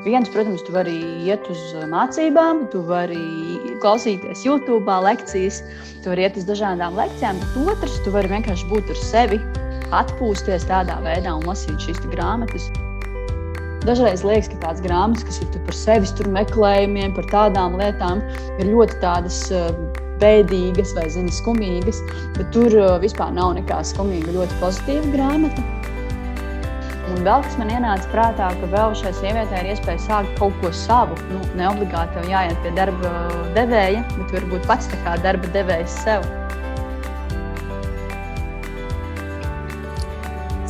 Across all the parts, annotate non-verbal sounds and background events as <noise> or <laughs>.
Viens, protams, tu vari iet uz mācībām, tu vari klausīties YouTube lekcijas, tu vari iet uz dažādām lekcijām, bet otrs, tu vari vienkārši būt ar sevi, atpūsties tādā veidā un lasīt šīs grāmatas. Dažreiz liekas, ka tādas grāmatas, kas ir par sevis meklējumiem, par tādām lietām, ir ļoti tādas bēdīgas vai zini, skumīgas, bet tur uh, vispār nav nekā skumīga, ļoti pozitīva grāmata. Un vēl kas man ienāca prātā, ka vēl šai sievietei ir iespēja sākt kaut ko savu. Nu, ne obligāti tev jāiet pie darba devēja, bet varbūt pats tā kā darba devējs sev.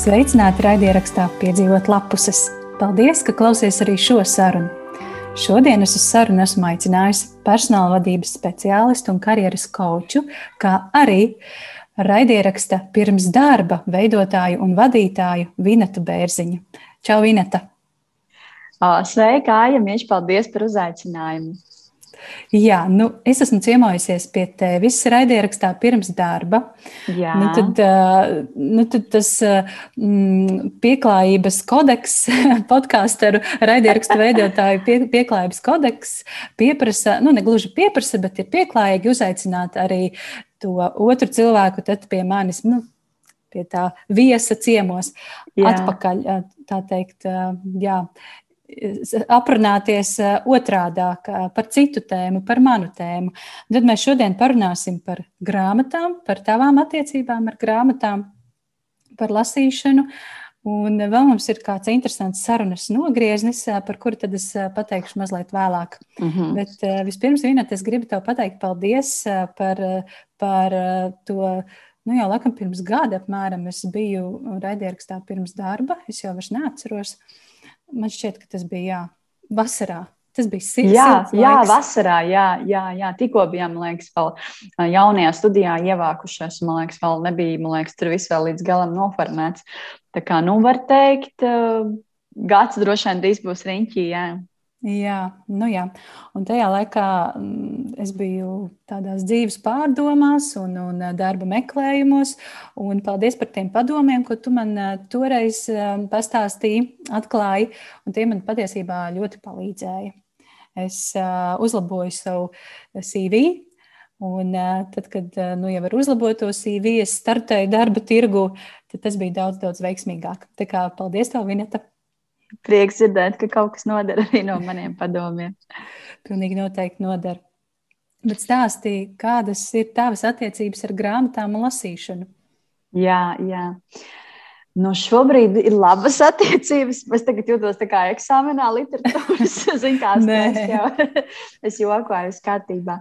Sveicināti raidierakstā piedzīvot lapuses. Paldies, ka klausies arī šo sarunu. Šodien es uz sarunu esmu aicinājusi personāla vadības speciālistu un karjeras koču, kā arī raidieraksta pirms darba veidotāju un vadītāju Vinetu Bērziņu. Čau, Vineta! Sveika, Aija! Mīļš, paldies par uzaicinājumu! Jā, nu, es esmu ciemojusies pie tevis raidierakstā pirms darba. Jā. Nu, tad, nu, tad tas mm, pieklājības kodeks, <laughs> podkāstu raidierakstu veidotāju pie, pieklājības kodeks pieprasa, nu, ne gluži pieprasa, bet ir pieklājīgi uzaicināt arī to otru cilvēku pie manis. Nu, Pie tā viesa ciemos, jā. atpakaļ. Tā teikt, jā, aprunāties eh, otrādāk eh, par citu tēmu, par manu tēmu. Tad mēs šodien parunāsim par grāmatām, par tavām attiecībām ar grāmatām, par lasīšanu. Un vēl mums ir kāds interesants sarunas nogrieznis, eh, par kuru tad es pateikšu mazliet vēlāk. Mm -hmm. Bet vispirms, Vinat, es gribu tev pateikt paldies par, par to. Nu, jau laikam pirms gada apmēram es biju raidierakstā pirms darba. Es jau vairs neatceros. Man šķiet, ka tas bija jā, vasarā. Tas bija silts. Jā, jā, vasarā, jā, jā, jā. tikko bijām, man liekas, vēl jaunajā studijā ievākušies. Man liekas, vēl nebija, man liekas, tur viss vēl līdz galam noformēts. Tā kā, nu, var teikt, gads droši vien drīz būs riņķī, jā. Jā, nu jā. Un tajā laikā mm, es biju tādās dzīves pārdomās un, un eh, darba meklējumos. Un paldies par tiem padomiem, ko tu man eh, toreiz eh, pastāstīji, atklāji. Tie man patiesībā ļoti palīdzēja. Es uzlaboju savu CV. Un tad, kad nu, jau ar uzlaboto CV es startēju darba tirgu, tad tas bija daudz, daudz veiksmīgāk. Tā kā paldies tev, Vineta! Prieks dzirdēt, ka kaut kas noder arī no maniem padomiem. Pilnīgi noteikti noder. Bet stāstīja, kādas ir tavas attiecības ar grāmatām un lasīšanu? Jā, jā. Uh, Nu, šobrīd ir labas attiecības. Es tagad jūtos tā kā eksāmenā, literatūras <laughs> zinās. <laughs> es jokoju, es kārtībā.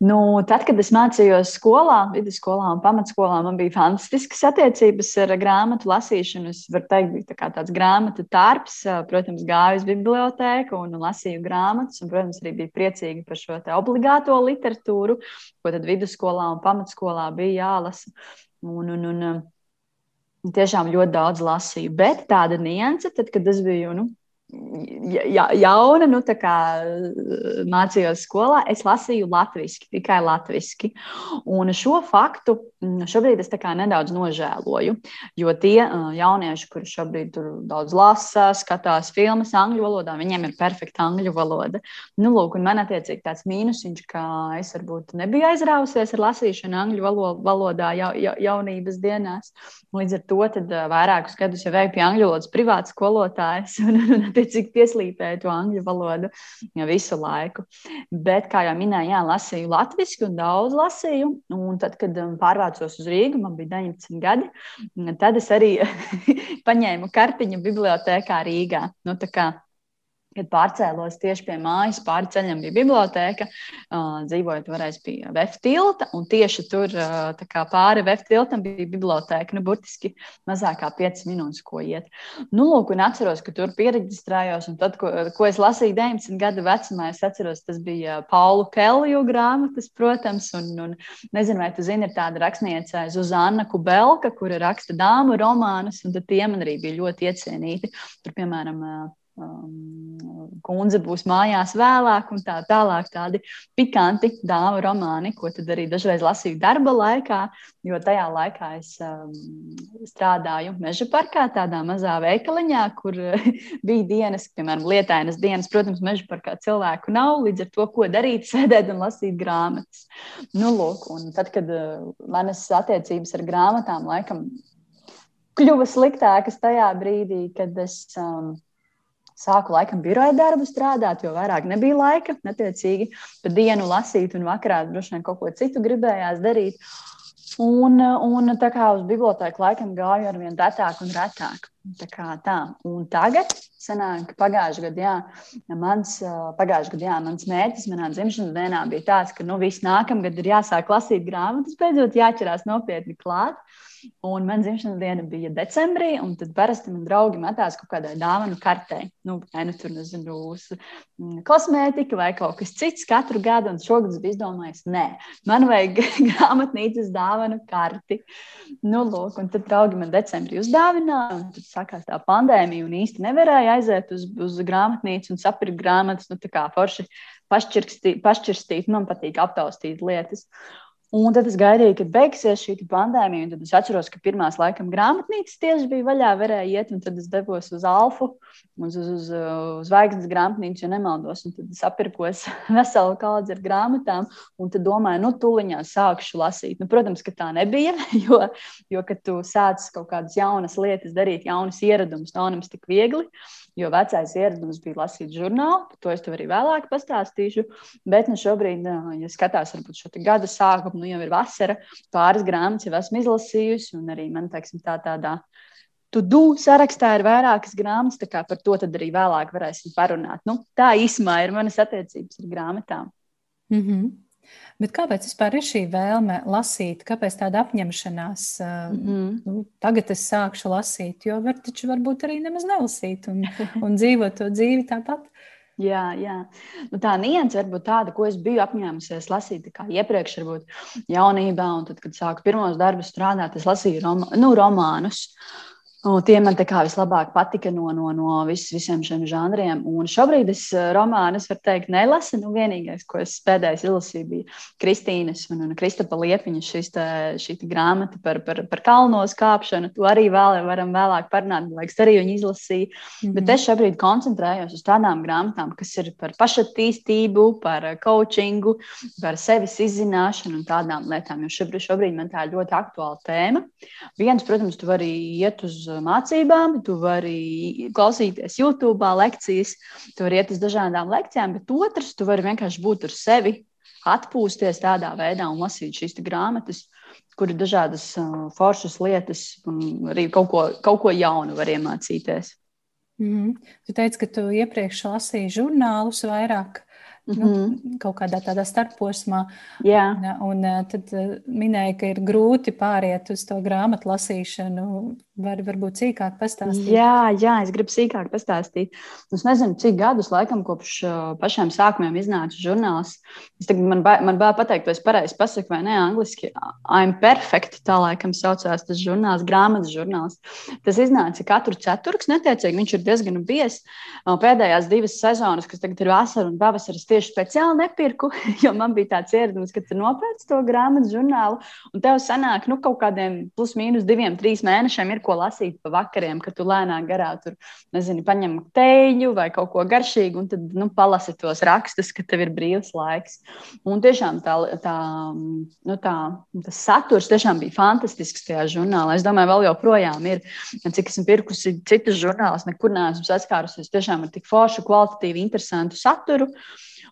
Nu, tad, kad es mācījos skolā, vidusskolā un pamatskolā, man bija fantastiskas attiecības ar grāmatu lasīšanu. Es varu teikt, bija tā tāds grāmatu tārps. Protams, gāju uz bibliotēku un lasīju grāmatas. Un, protams, arī bija priecīgi par šo obligāto literatūru, ko tad vidusskolā un pamatskolā bija jālasa. Un, un, un, tiešām ļoti daudz lasīju. Bet tāda nianse, tad, kad es biju nu, ja, jauna, nu, tā kā eh, mācījos skolā, es lasīju latviešu, tikai latviešu. Un šo faktu mm, šobrīd es nedaudz nožēloju. Jo tie eh, jaunieši, kuri šobrīd daudz lasa, skatās filmas angļu valodā, viņiem ir perfekta angļu valoda. Nu, lūk, man attiecīgi tāds mīnusiņš, ka es varbūt nebiju aizrāvusies ar lasīšanu angļu valodā ja, ja, jaunības dienās. Līdz ar to eh, vairākus gadus jau pie angļu valodas privātas skolotājas. <laughs> Un, un, attiecīgi pieslīpēju to angļu valodu visu laiku. Bet, kā jau minēju, jā, lasīju latviešu un daudz lasīju. Un tad, kad um, pārvācos uz Rīgu, man bija 19 gadi, tad es arī <laughs> paņēmu kartiņu bibliotekā Rīgā. Nu, Kad pārcēlos tieši pie mājas, pāri ceļam bija biblioteka, uh, dzīvojot varēs pie VF tilta, un tieši tur uh, pāri VF tiltam bija biblioteka, nu, burtiski mazāk kā 5 minūtes, ko iet. Nu, lūk, un atceros, ka tur pieregistrējos, un tad, ko, ko es lasīju 19 gadu vecumā, es atceros, tas bija Paulu Kelju grāmatas, protams, un, un nezinu, vai tu zini, ir tāda rakstniece Zuzana Kubelka, kura raksta dāmu romānus, un tie man arī bija ļoti iecienīti. Tur, piemēram, um, kundze būs mājās vēlāk, un tā tālāk. Tādi pikanti dāmu romāni, ko arī dažreiz lasīju darba laikā, jo tajā laikā es um, strādāju meža parkā, tādā mazā veikaliņā, kur <laughs> bija dienas, piemēram, lietainas dienas. Protams, meža parkā cilvēku nav, līdz ar to, ko darīt, <laughs> sēdēt un lasīt grāmatas. Nu, lūk, tad, kad uh, manas attiecības ar grāmatām laikam kļuva sliktākas tajā brīdī, kad es um, sāku laikam biroja darbu strādāt, jo vairāk nebija laika, netiecīgi pa dienu lasīt un vakarā droši vien kaut ko citu gribējās darīt. Un, un tā kā uz bibliotēku laikam gāju ar vien retāk un retāk. Tā kā tā. Un tagad, sanāk, pagājušajā gadā, jā, mans, pagājušajā gadā, jā, mans mērķis manā dzimšanas dienā bija tāds, ka nu, viss nākamgad ir jāsāk lasīt grāmatas, beidzot jāķerās nopietni klāt. Un man dzimšanas diena bija decembrī, un tad parasti man draugi metās kaut kādai dāvanu kartē. Nu, vai nu tur, nezinu, mm, kosmētika vai kaut kas cits katru gadu, un šogad es biju izdomājis, nē, man vajag <laughs> grāmatnīcas dāvanu karti. Nu, lūk, un tad draugi man decembrī uzdāvināja, un tad sākās tā pandēmija, un īsti nevarēja aiziet uz, uz grāmatnīcu un sapirkt grāmatas, nu, tā kā forši pašķirstīt, man patīk aptaustīt lietas. Un tad es gaidīju, kad beigsies šī pandēmija. Tad es atceros, ka pirmās laikam grāmatnīcas tieši bija vaļā, varēja iet. Tad es devos uz Alfu, uz, uz, uz, uz Zvaigznes grāmatnīcu, ja nemaldos. Tad es apirkos <laughs> veselu kaudzi ar grāmatām. Un tad domāju, nu, tuliņā sākšu lasīt. Nu, protams, ka tā nebija. <laughs> Jo, jo kad tu sāc kaut kādas jaunas lietas, darīt jaunas ieradumus, nav nemaz tik viegli. Jo vecais ieradums bija lasīt žurnālu, to es tev arī vēlāk pastāstīšu. Bet nu, šobrīd, ja skatās varbūt šo gada sākumu, nu jau ir vasara, pāris grāmatas jau esmu izlasījusi, un arī man teiksim, tā tādā. Tu du sarakstā ir vairākas grāmatas, tā kā par to arī vēlāk varēsim parunāt. Nu, tā īsumā ir manas attiecības ar grāmatām. Mm -hmm. Bet kāpēc vispār ir šī vēlme lasīt? Kāpēc tāda apņemšanās? Mm -hmm. nu, tagad es sākšu lasīt, jo var taču varbūt arī nemaz nelasīt un, <laughs> un dzīvot to dzīvi tāpat. Jā, jā. Nu, tā nianses varbūt tāda, ko es biju apņēmusies lasīt iepriekš, varbūt jaunībā, un tad, kad sāku pirmos darbus strādāt, es lasīju roma, nu, romānus. Un tie man tā kā vislabāk patika no, no, no vis, visiem šiem žanriem. Un šobrīd es eh, romānus, var teikt, nelasu. Nu, vienīgais, ko es pēdējais izlasīju, bija Kristīnas un, un Kristapa Liepiņa šis tā, šī tā grāmata par, par, par kalnos kāpšanu. To arī vēl, varam vēlāk parunāt, liekas, arī viņi izlasīja. Mm -hmm. Bet es šobrīd koncentrējos uz tādām grāmatām, kas ir par pašattīstību, par coachingu, par sevis izzināšanu un tādām lietām. Jo šobrīd, šobrīd man tā ir ļoti aktuāla tēma. Viens, protams, tu vari iet uz mācībām, tu vari klausīties YouTube lekcijas, tu vari iet uz dažādām lekcijām, bet otrs, tu vari vienkārši būt ar sevi, atpūsties tādā veidā un lasīt šīs grāmatas, kur ir dažādas uh, foršas lietas un arī kaut ko, kaut ko jaunu var iemācīties. Mm -hmm. Tu teici, ka tu iepriekš lasīji žurnālus vairāk. Mm -hmm. nu, mhm. kaut kādā tādā starposmā. Jā. Un, un tad minēja, ka ir grūti pāriet uz to grāmatu lasīšanu Vari varbūt sīkāk pastāstīt? Jā, jā, es gribu sīkāk pastāstīt. Es nezinu, cik gadus laikam kopš pašiem sākumiem iznāca žurnāls. Es tagad man, ba man bērnu pateikt, vai es pareizi pasaku vai nē, angliski. I'm perfect, tā laikam saucās tas žurnāls, grāmatas žurnāls. Tas iznāca katru ceturks, netiecīgi. Viņš ir diezgan bies. Pēdējās divas sezonas, kas tagad ir vasara un pavasaris, tieši speciāli nepirku, <laughs> jo man bija tāds ieradums, ka tu nopērci to grāmatas žurnālu un tev sanāk, nu, kaut kādiem plus mīnus diviem, trīs mēnešiem ir ko lasīt pa vakariem, kad tu lēnāk garā tur, nezinu, paņem teļu vai kaut ko garšīgu, un tad nu, palasi tos rakstus, ka tev ir brīvs laiks. Un tiešām tā, tā, nu, tā, tas saturs tiešām bija fantastisks tajā žurnālā. Es domāju, vēl joprojām ir, cik esmu pirkusi citas žurnālus, nekur neesmu saskārusies tiešām ar tik foršu, kvalitatīvu, interesantu saturu.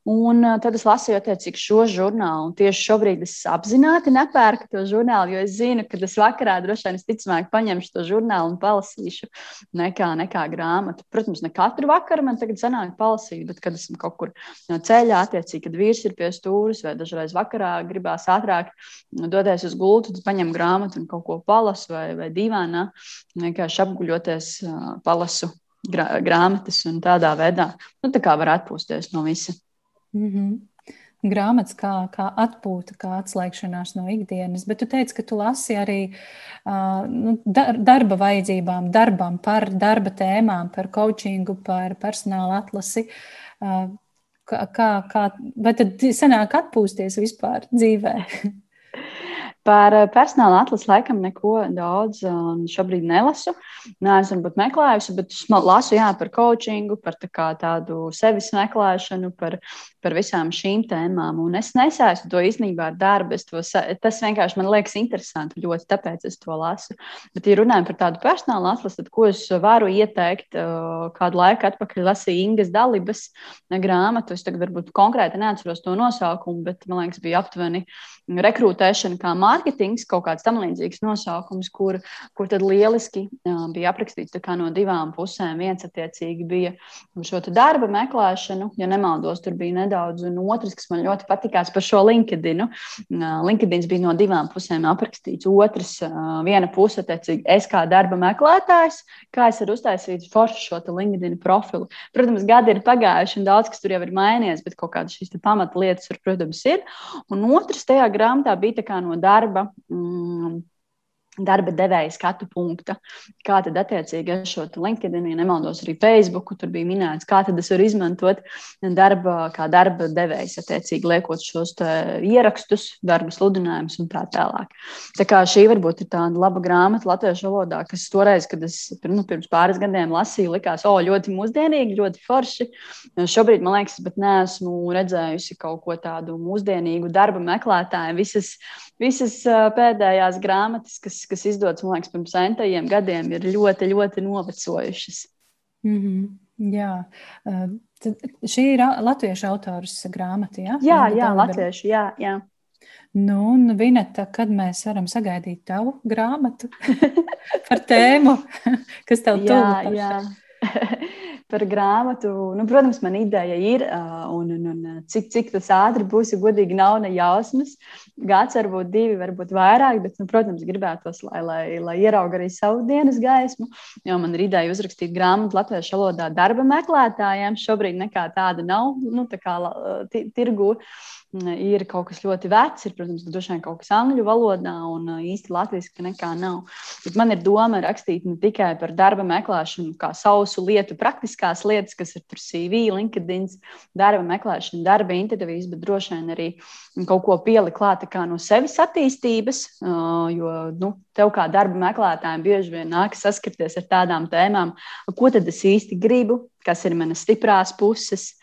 Un tad es lasīju attiecīgi šo žurnālu. Un tieši šobrīd es apzināti nepērku to žurnālu, jo es zinu, ka es vakarā droši vien visticamāk paņemšu to žurnālu un palasīšu nekā, nekā grāmatu. Protams, ne katru vakaru man tagad sanāk palasīt, bet kad esmu kaut kur no ceļā, attiecīgi, kad vīrs ir pie stūres vai dažreiz vakarā gribās ātrāk doties uz gultu, tad paņem grāmatu un kaut ko palasu vai, vai divānā, vienkārši apguļoties, palasu grāmatas un tādā veidā, nu, tā kā var atpūsties no visa. Mm -hmm. grāmatas kā, kā atpūta, kā atslēgšanās no ikdienas, bet tu teici, ka tu lasi arī uh, nu, darba vajadzībām, darbam, par darba tēmām, par coachingu, par personāla atlasi. Uh, kā, kā, kā, vai tad sanāk atpūsties vispār dzīvē? <laughs> Par eh, personāla atlasi laikam neko daudz šobrīd nelasu. Nē, esmu pat meklējusi, bet lasu jā, par coachingu, par tā tādu sevis meklēšanu, par, par visām šīm tēmām. Un es nesaistu to īstenībā ar darbu. To, tas vienkārši man liekas interesanti ļoti, tāpēc es to lasu. Bet, ja runājam par tādu personāla atlasi, tad ko es varu ieteikt? Kādu laiku atpakaļ lasīju Ingas dalības grāmatu. Es tagad varbūt konkrēti neatceros to nosaukumu, bet man liekas, bija aptuveni rekrutēšana kā mārketings, kaut kāds tam līdzīgs nosaukums, kur, kur tad lieliski bija aprakstīts no divām pusēm. Viens attiecīgi bija šo darba meklēšanu, ja nemaldos, tur bija nedaudz, un otrs, kas man ļoti patikās par šo LinkedIn. Uh, LinkedIn bija no divām pusēm aprakstīts. Otrs, viena puse, attiecīgi, es kā darba meklētājs, kā es varu uztaisīt foršu šo LinkedIn profilu. Protams, gadi ir pagājuši, un daudz kas tur jau ir mainījies, bet kaut kādas šīs pamatlietas tur, protams, ir. Un otrs tajā grāmatā bija no darba. Mm, darba devēja skatu punkta. Kā tad attiecīgi ar šo LinkedIn, ja nemaldos, arī Facebook, tur bija minēts, kā tad es varu izmantot darba, kā darba devējs, attiecīgi liekot šos ierakstus, darba sludinājumus un tā tālāk. Tā kā šī varbūt ir tāda laba grāmata latviešu valodā, kas toreiz, kad es nu, pirms pāris gadiem lasīju, likās, o, ļoti mūsdienīgi, ļoti forši. Šobrīd, man liekas, bet neesmu redzējusi kaut ko tādu mūsdienīgu darba meklētāju. Visas, visas pēdējās grāmatas, kas kas izdodas, man liekas, pirms centajiem gadiem, ir ļoti, ļoti novecojušas. Mm -hmm. Jā, Tad šī ir latviešu autors grāmata. Ja? Jā, jā, jā latviešu. Jā, jā. Nu, un Vineta, kad mēs varam sagaidīt tavu grāmatu <laughs> par tēmu, kas tev tuvu? Jā, jā. <laughs> par grāmatu. Nu, protams, man ideja ir, un, un, un cik, cik tas ātri būs, ja godīgi nav ne jausmas. Gads, varbūt divi, varbūt vairāk, bet, nu, protams, gribētos, lai, lai, lai ierauga arī savu dienas gaismu. Jo man ir ideja uzrakstīt grāmatu latviešu valodā darba meklētājiem. Šobrīd nekā tāda nav, nu, tā kā tirgu. Ir kaut kas ļoti vecs, ir, protams, droši vien kaut kas angļu valodā, un īsti latviešu nekā nav. Bet man ir doma rakstīt ne tikai par darba meklēšanu, kā sausu lietu, praktiskās lietas, kas ir tur CV, LinkedIn, darba meklēšana, darba intervijas, bet droši vien arī kaut ko pielikt klāt no sevis attīstības, jo nu, tev kā darba meklētājiem bieži vien nākas saskarties ar tādām tēmām, ko tad es īsti gribu, kas ir manas stiprās puses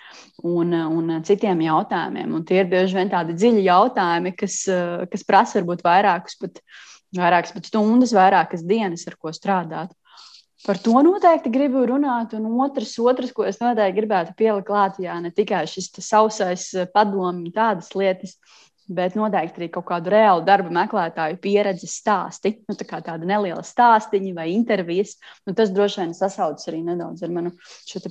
un, un citiem jautājumiem. Un tie ir bieži vien tādi dziļi jautājumi, kas, kas prasa varbūt vairākus pat, vairākas pat stundas, vairākas dienas, ar ko strādāt. Par to noteikti gribu runāt. Un otrs, otrs ko es noteikti gribētu pielikt klāt, jā, ne tikai šis sausais padomu, tādas lietas, bet noteikti arī kaut kādu reālu darba meklētāju pieredzes stāsti. Nu, tā tāda neliela stāstīņa vai intervijas. Nu, tas droši vien sasaucas arī nedaudz ar manu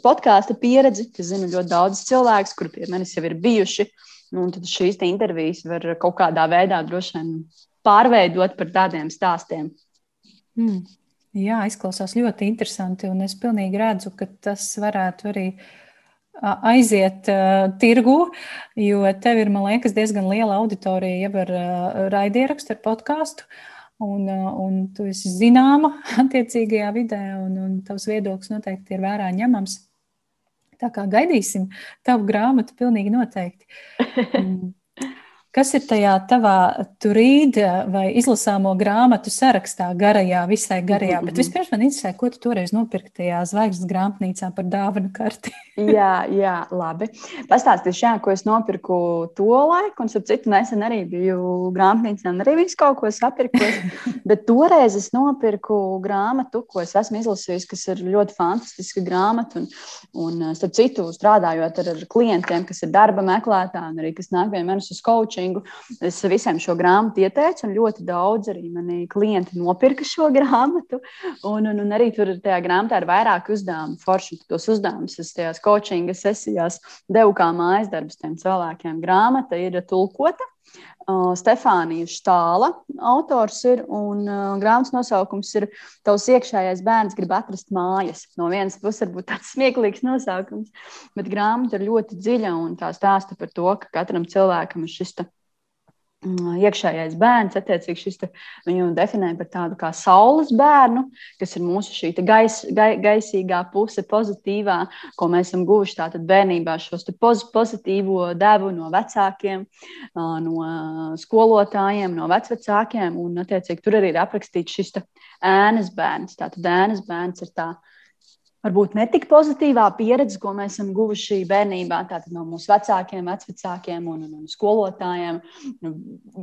podkāstu pieredzi. Es zinu ļoti daudz cilvēku, kuri pie manis jau ir bijuši. Nu, tad šīs intervijas var kaut kādā veidā droši vien pārveidot par tādiem stāstiem. Mm. Jā, izklausās ļoti interesanti, un es pilnīgi redzu, ka tas varētu arī uh, aiziet uh, tirgu, jo tev ir, man liekas, diezgan liela auditorija jau ar uh, raidierakstu, ar podkāstu. Un, uh, un tu esi zināma <laughs> attiecīgajā vidē, un, un tavs viedoklis noteikti ir vērā ņemams. Tā kā gaidīsim tavu grāmatu, pilnīgi noteikti. <laughs> Kas ir tajā tavā turīda vai izlasāmo grāmatu sarakstā, garajā, visai garajā? Bet vispirms man interesē, ko tu toreiz nopirki tajā zvaigznes grāmatnīcā par dāvanu karti. Jā, jā, labi. Pastāstīšu, jā, ko es nopirku to laiku, un, citu, nesen arī biju grāmatnīcā un arī visu kaut ko sapirkos. <laughs> Bet toreiz es nopirku grāmatu, ko es esmu izlasījusi, kas ir ļoti fantastiska grāmata. Un, un starp citu, strādājot ar, ar klientiem, kas ir darba meklētāji un arī kas nāk pie manis uz coaching coachingu. Es visiem šo grāmatu ieteicu, un ļoti daudz arī mani klienti nopirka šo grāmatu. Un, un, un arī tur tajā grāmatā ir vairāk uzdevumu. Forši tos uzdevumus es tajās coachinga sesijās devu kā mājas darbus tiem cilvēkiem. Grāmata ir tulkota. Stefānija Štāla autors ir, un grāmatas nosaukums ir Tavs iekšējais bērns grib atrast mājas. No vienas puses, varbūt tāds <laughs> smieklīgs nosaukums, bet grāmata ir ļoti dziļa un tā stāsta par to, ka katram cilvēkam ir šis Mm, iekšējais bērns, attiecīgi šis te, viņu definē par tādu kā saules bērnu, kas ir mūsu šī gais, gai, gaisīgā puse, pozitīvā, ko mēs esam guvuši tātad bērnībā šos poz, pozitīvo devu no vecākiem, no skolotājiem, no vecvecākiem, un attiecīgi tur arī ir aprakstīts šis ēnas bērns. Tātad ēnas bērns ir tā varbūt ne tik pozitīvā pieredze, ko mēs esam guvuši bērnībā, tātad no mūsu vecākiem, vecākiem un, un, un skolotājiem. Nu,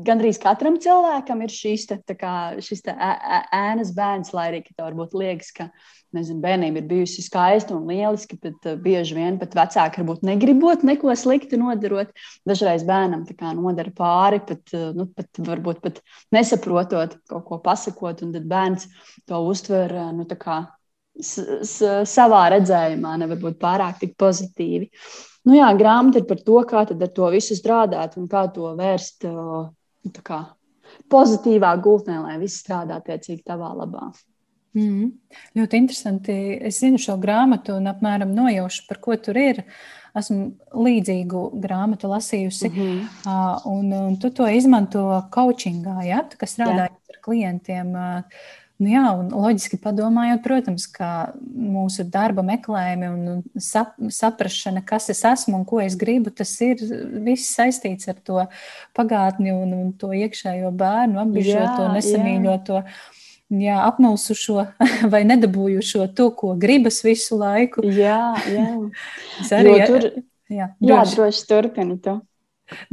Gan arī katram cilvēkam ir šīs te, kā, šis te ēnas bērns, lai arī tā varbūt liekas, ka nezinu, bērnība ir bijusi skaista un lieliska, bet uh, bieži vien pat vecāki varbūt negribot neko sliktu nodarot. Dažreiz bērnam nodara pāri, pat, uh, nu, pat varbūt pat nesaprotot, kaut ko pasakot, un tad bērns to uztver uh, nu, kā savā redzējumā, nevar būt pārāk pozitīvi. Nu, jā, grāmata ir par to, kā ar to visu strādāt un kā to vērst nu, kā, pozitīvā gultnē, lai viss strādā attiecīgi tavā labā. Mm, ļoti interesanti. Es zinu šo grāmatu un apmēram nojaušu, par ko tur ir. Esmu līdzīgu grāmatu lasījusi, mm -hmm. uh, un, un tu to izmanto coachingā, ja? Kas strādā ar klientiem. Uh, Nu jā, un loģiski padomājot, protams, ka mūsu darba meklējumi un sap, saprāšana, kas es esmu un ko es gribu, tas ir viss saistīts ar to pagātni un, un to iekšējo bērnu, apbižoto, nesamīļoto. Jā, apmulsušo <laughs> vai nedabūjušo to, ko gribas visu laiku. Jā, jā. <laughs> Arī tur, jā, droši. jā, droši turpinu to.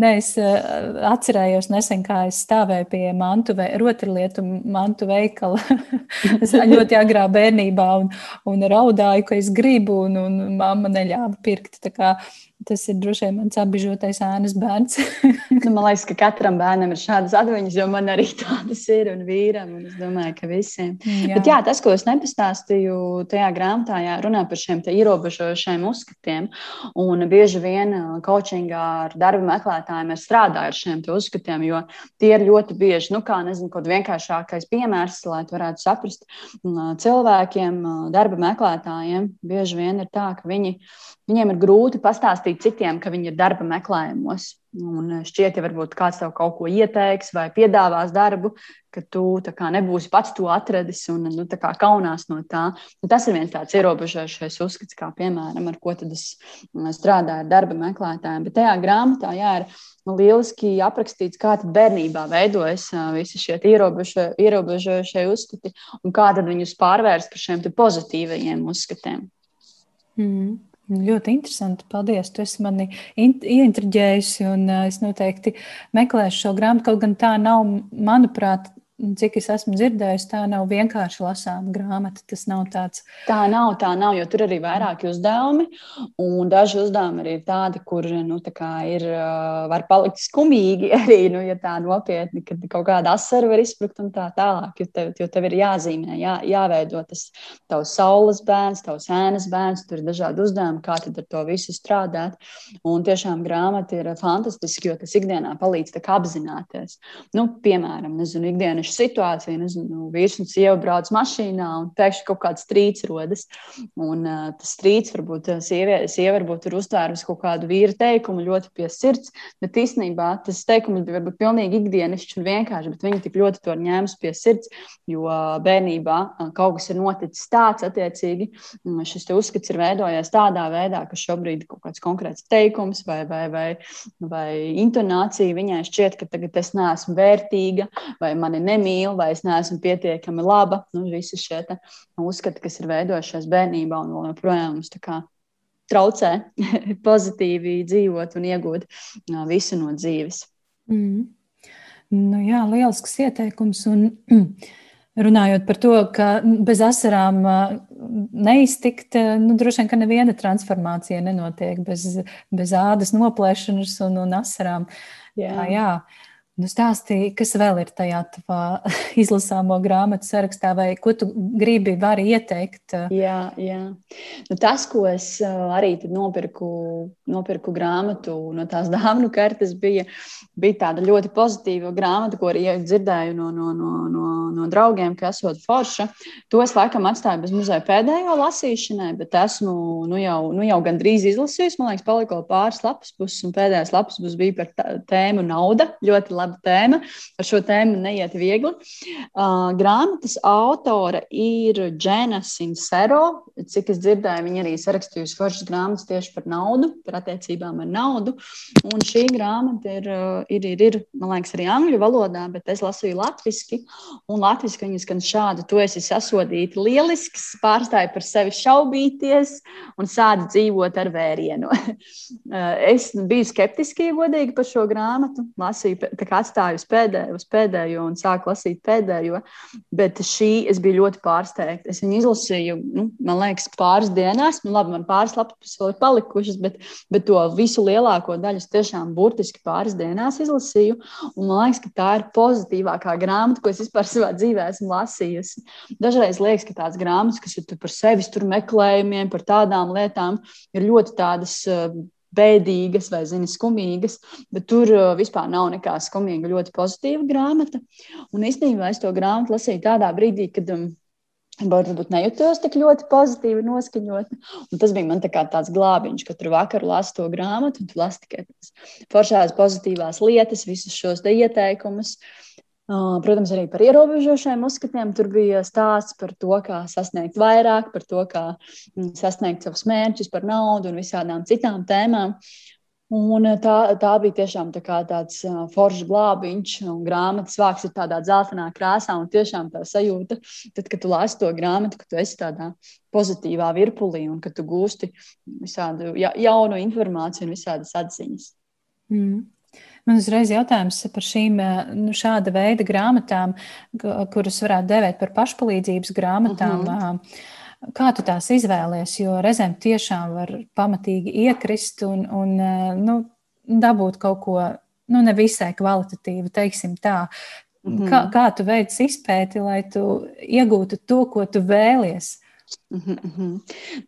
Nē, es uh, atcerējos nesen, kā es stāvēju pie mantu, ve, rotaļlietu mantu veikala. <laughs> es ļoti agrā bērnībā un, un raudāju, ka es gribu, un, un mamma neļāva pirkt. Tas ir droši vien mans apbižotais ēnas bērns. <laughs> nu, man liekas, ka katram bērnam ir šādas atmiņas, jo man arī tādas ir un vīram. Un es domāju, ka visiem. Jā. Bet jā, tas, ko es nepastāstīju tajā grāmatā, jā, runā par šiem ierobežojošiem uzskatiem. Un bieži vien coachingā ar darba meklētājiem es strādāju ar šiem uzskatiem, jo tie ir ļoti bieži, nu, kā nezinu, kaut vienkāršākais piemērs, lai varētu saprast cilvēkiem, darba meklētājiem. Bieži vien ir tā, ka viņi Viņiem ir grūti pastāstīt citiem, ka viņi ir darba meklējumos. Un šķiet, ja varbūt kāds tev kaut ko ieteiks vai piedāvās darbu, ka tu kā, nebūsi pats to atradis un nu, kaunās no tā. Nu, tas ir viens tāds ierobežojošais uzskats, kā piemēram, ar ko es strādāju ar darba meklētājiem. Bet tajā grāmatā jā, ir lieliski aprakstīts, kā bērnībā veidojas visi šie ierobežojošie uzskati un kā viņus pārvērst par šiem pozitīvajiem uzskatiem. Mm. Ļoti interesanti. Paldies. Tu esi mani ieintriģējusi, un es noteikti meklēšu šo grāmatu. Kaut gan tā nav, manuprāt, cik es esmu dzirdējusi, tā nav vienkārši lasāma grāmata. Tas nav tāds. Tā nav, tā nav, jo tur arī ir vairāki uzdevumi. Un daži uzdevumi arī ir tādi, kur nu, tā ir, var palikt skumīgi <laughs> arī, nu, ja tā nopietni, kad kaut kāda asara var izsprukt un tā tālāk. Jo tev, jo tev ir jāzīmē, jā, jāveido tas tavs saules bērns, tavs ēnas bērns. Tur ir dažādi uzdevumi, kā tad ar to visu strādāt. Un tiešām grāmata ir fantastiska, jo tas ikdienā palīdz apzināties. Nu, piemēram, nezinu, ikdienas situācija, nezinu, vīrs un sieva brauc mašīnā un pēkšņi kaut kāds strīds rodas. Un uh, tas strīds varbūt sievie, sieva varbūt ir uztvērusi kaut kādu vīra teikumu ļoti pie sirds, bet īstenībā tas teikums bija varbūt pilnīgi ikdienišķs un vienkārši, bet viņi tik ļoti to ņēmus pie sirds, jo bērnībā kaut kas ir noticis tāds attiecīgi, šis uzskats ir veidojies tādā veidā, ka šobrīd kaut kāds konkrēts teikums vai, vai, vai, vai intonācija viņai šķiet, ka tagad es neesmu vērtīga vai mani nemīl nemīlu, vai es neesmu pietiekami laba. Nu, visi šie uzskati, kas ir veidojušies bērnībā un joprojām mums traucē <laughs> pozitīvi dzīvot un iegūt visu no dzīves. Mm. Nu, jā, lielisks ieteikums. Un, <clears throat> runājot par to, ka bez asarām neiztikt, nu, droši vien, ka neviena transformācija nenotiek bez, bez ādas noplēšanas un, un asarām. Jā. Jā. Nu, stāstīji, kas vēl ir tajā tavā <laughs> izlasāmo grāmatu sarakstā, vai ko tu gribi, vari ieteikt? Jā, jā. Nu, tas, ko es arī nopirku, nopirku grāmatu no tās dāvanu kartes, bija, bija tāda ļoti pozitīva grāmata, ko arī dzirdēju no, no, no, no, no draugiem, ka esot forša. To es laikam atstāju bez muzeja pēdējo lasīšanai, bet esmu nu jau, nu jau gandrīz izlasījusi. Man liekas, palika pāris lapas puses, un pēdējais lapas puses bija par tēmu nauda. Ļoti laba tēma. Ar šo tēmu neiet viegli. Uh, grāmatas autore ir Džena Sincero. Cik es dzirdēju, viņa arī sarakstījusi foršas grāmatas tieši par naudu, par attiecībām ar naudu. Un šī grāmata ir, ir, ir, ir man liekas, arī angļu valodā, bet es lasīju latviešu. Un latviešu viņa skan šādi: Tu esi sasodīta lielisks, pārstāji par sevi šaubīties un sādi dzīvot ar vērienu. <laughs> es biju skeptiski, godīgi par šo grāmatu. Lasīju atstāju uz pēdējo, uz pēdējo un sāku lasīt pēdējo. Bet šī es biju ļoti pārsteigta. Es viņu izlasīju, nu, man liekas, pāris dienās. Nu, labi, man pāris lapas vēl ir palikušas, bet, bet to visu lielāko daļu es tiešām burtiski pāris dienās izlasīju. Un man liekas, ka tā ir pozitīvākā grāmata, ko es vispār savā dzīvē esmu lasījusi. Dažreiz liekas, ka tās grāmatas, kas ir par sevis meklējumiem, par tādām lietām, ir ļoti tādas bēdīgas vai zini, skumīgas, bet tur uh, vispār nav nekā skumīga, ļoti pozitīva grāmata. Un īstenībā es to grāmatu lasīju tādā brīdī, kad um, varbūt nejūtos tik ļoti pozitīvi noskaņota. Un tas bija man tā tāds glābiņš, ka tur vakarā lasu to grāmatu, un tu lasi tikai tās foršās, pozitīvās lietas, visus šos ieteikumus. Protams, arī par ierobežošiem uzskatiem. Tur bija stāsts par to, kā sasniegt vairāk, par to, kā mm, sasniegt savus mērķus, par naudu un visādām citām tēmām. Un tā, tā bija tiešām tā tāds foršs glābiņš, un grāmatas vārks ir tādā dzeltenā krāsā. Tiešām tā sajūta, tad, kad tu lasi to grāmatu, ka tu esi tādā pozitīvā virpulī un ka tu gūsti visādu ja, jaunu informāciju un visādas atziņas. Mm. Man uzreiz jautājums par šīm eh, nu, šāda veida grāmatām, kuras varētu dēvēt par pašpalīdzības grāmatām. Mhm. -huh. Kā tu tās izvēlies? Jo reizēm tiešām var pamatīgi iekrist un, un eh, nu, dabūt kaut ko nu, nevisai kvalitatīvu, teiksim tā. Mm -hmm. kā, kā tu veic izpēti, lai tu iegūtu to, ko tu vēlies? Mm -hmm.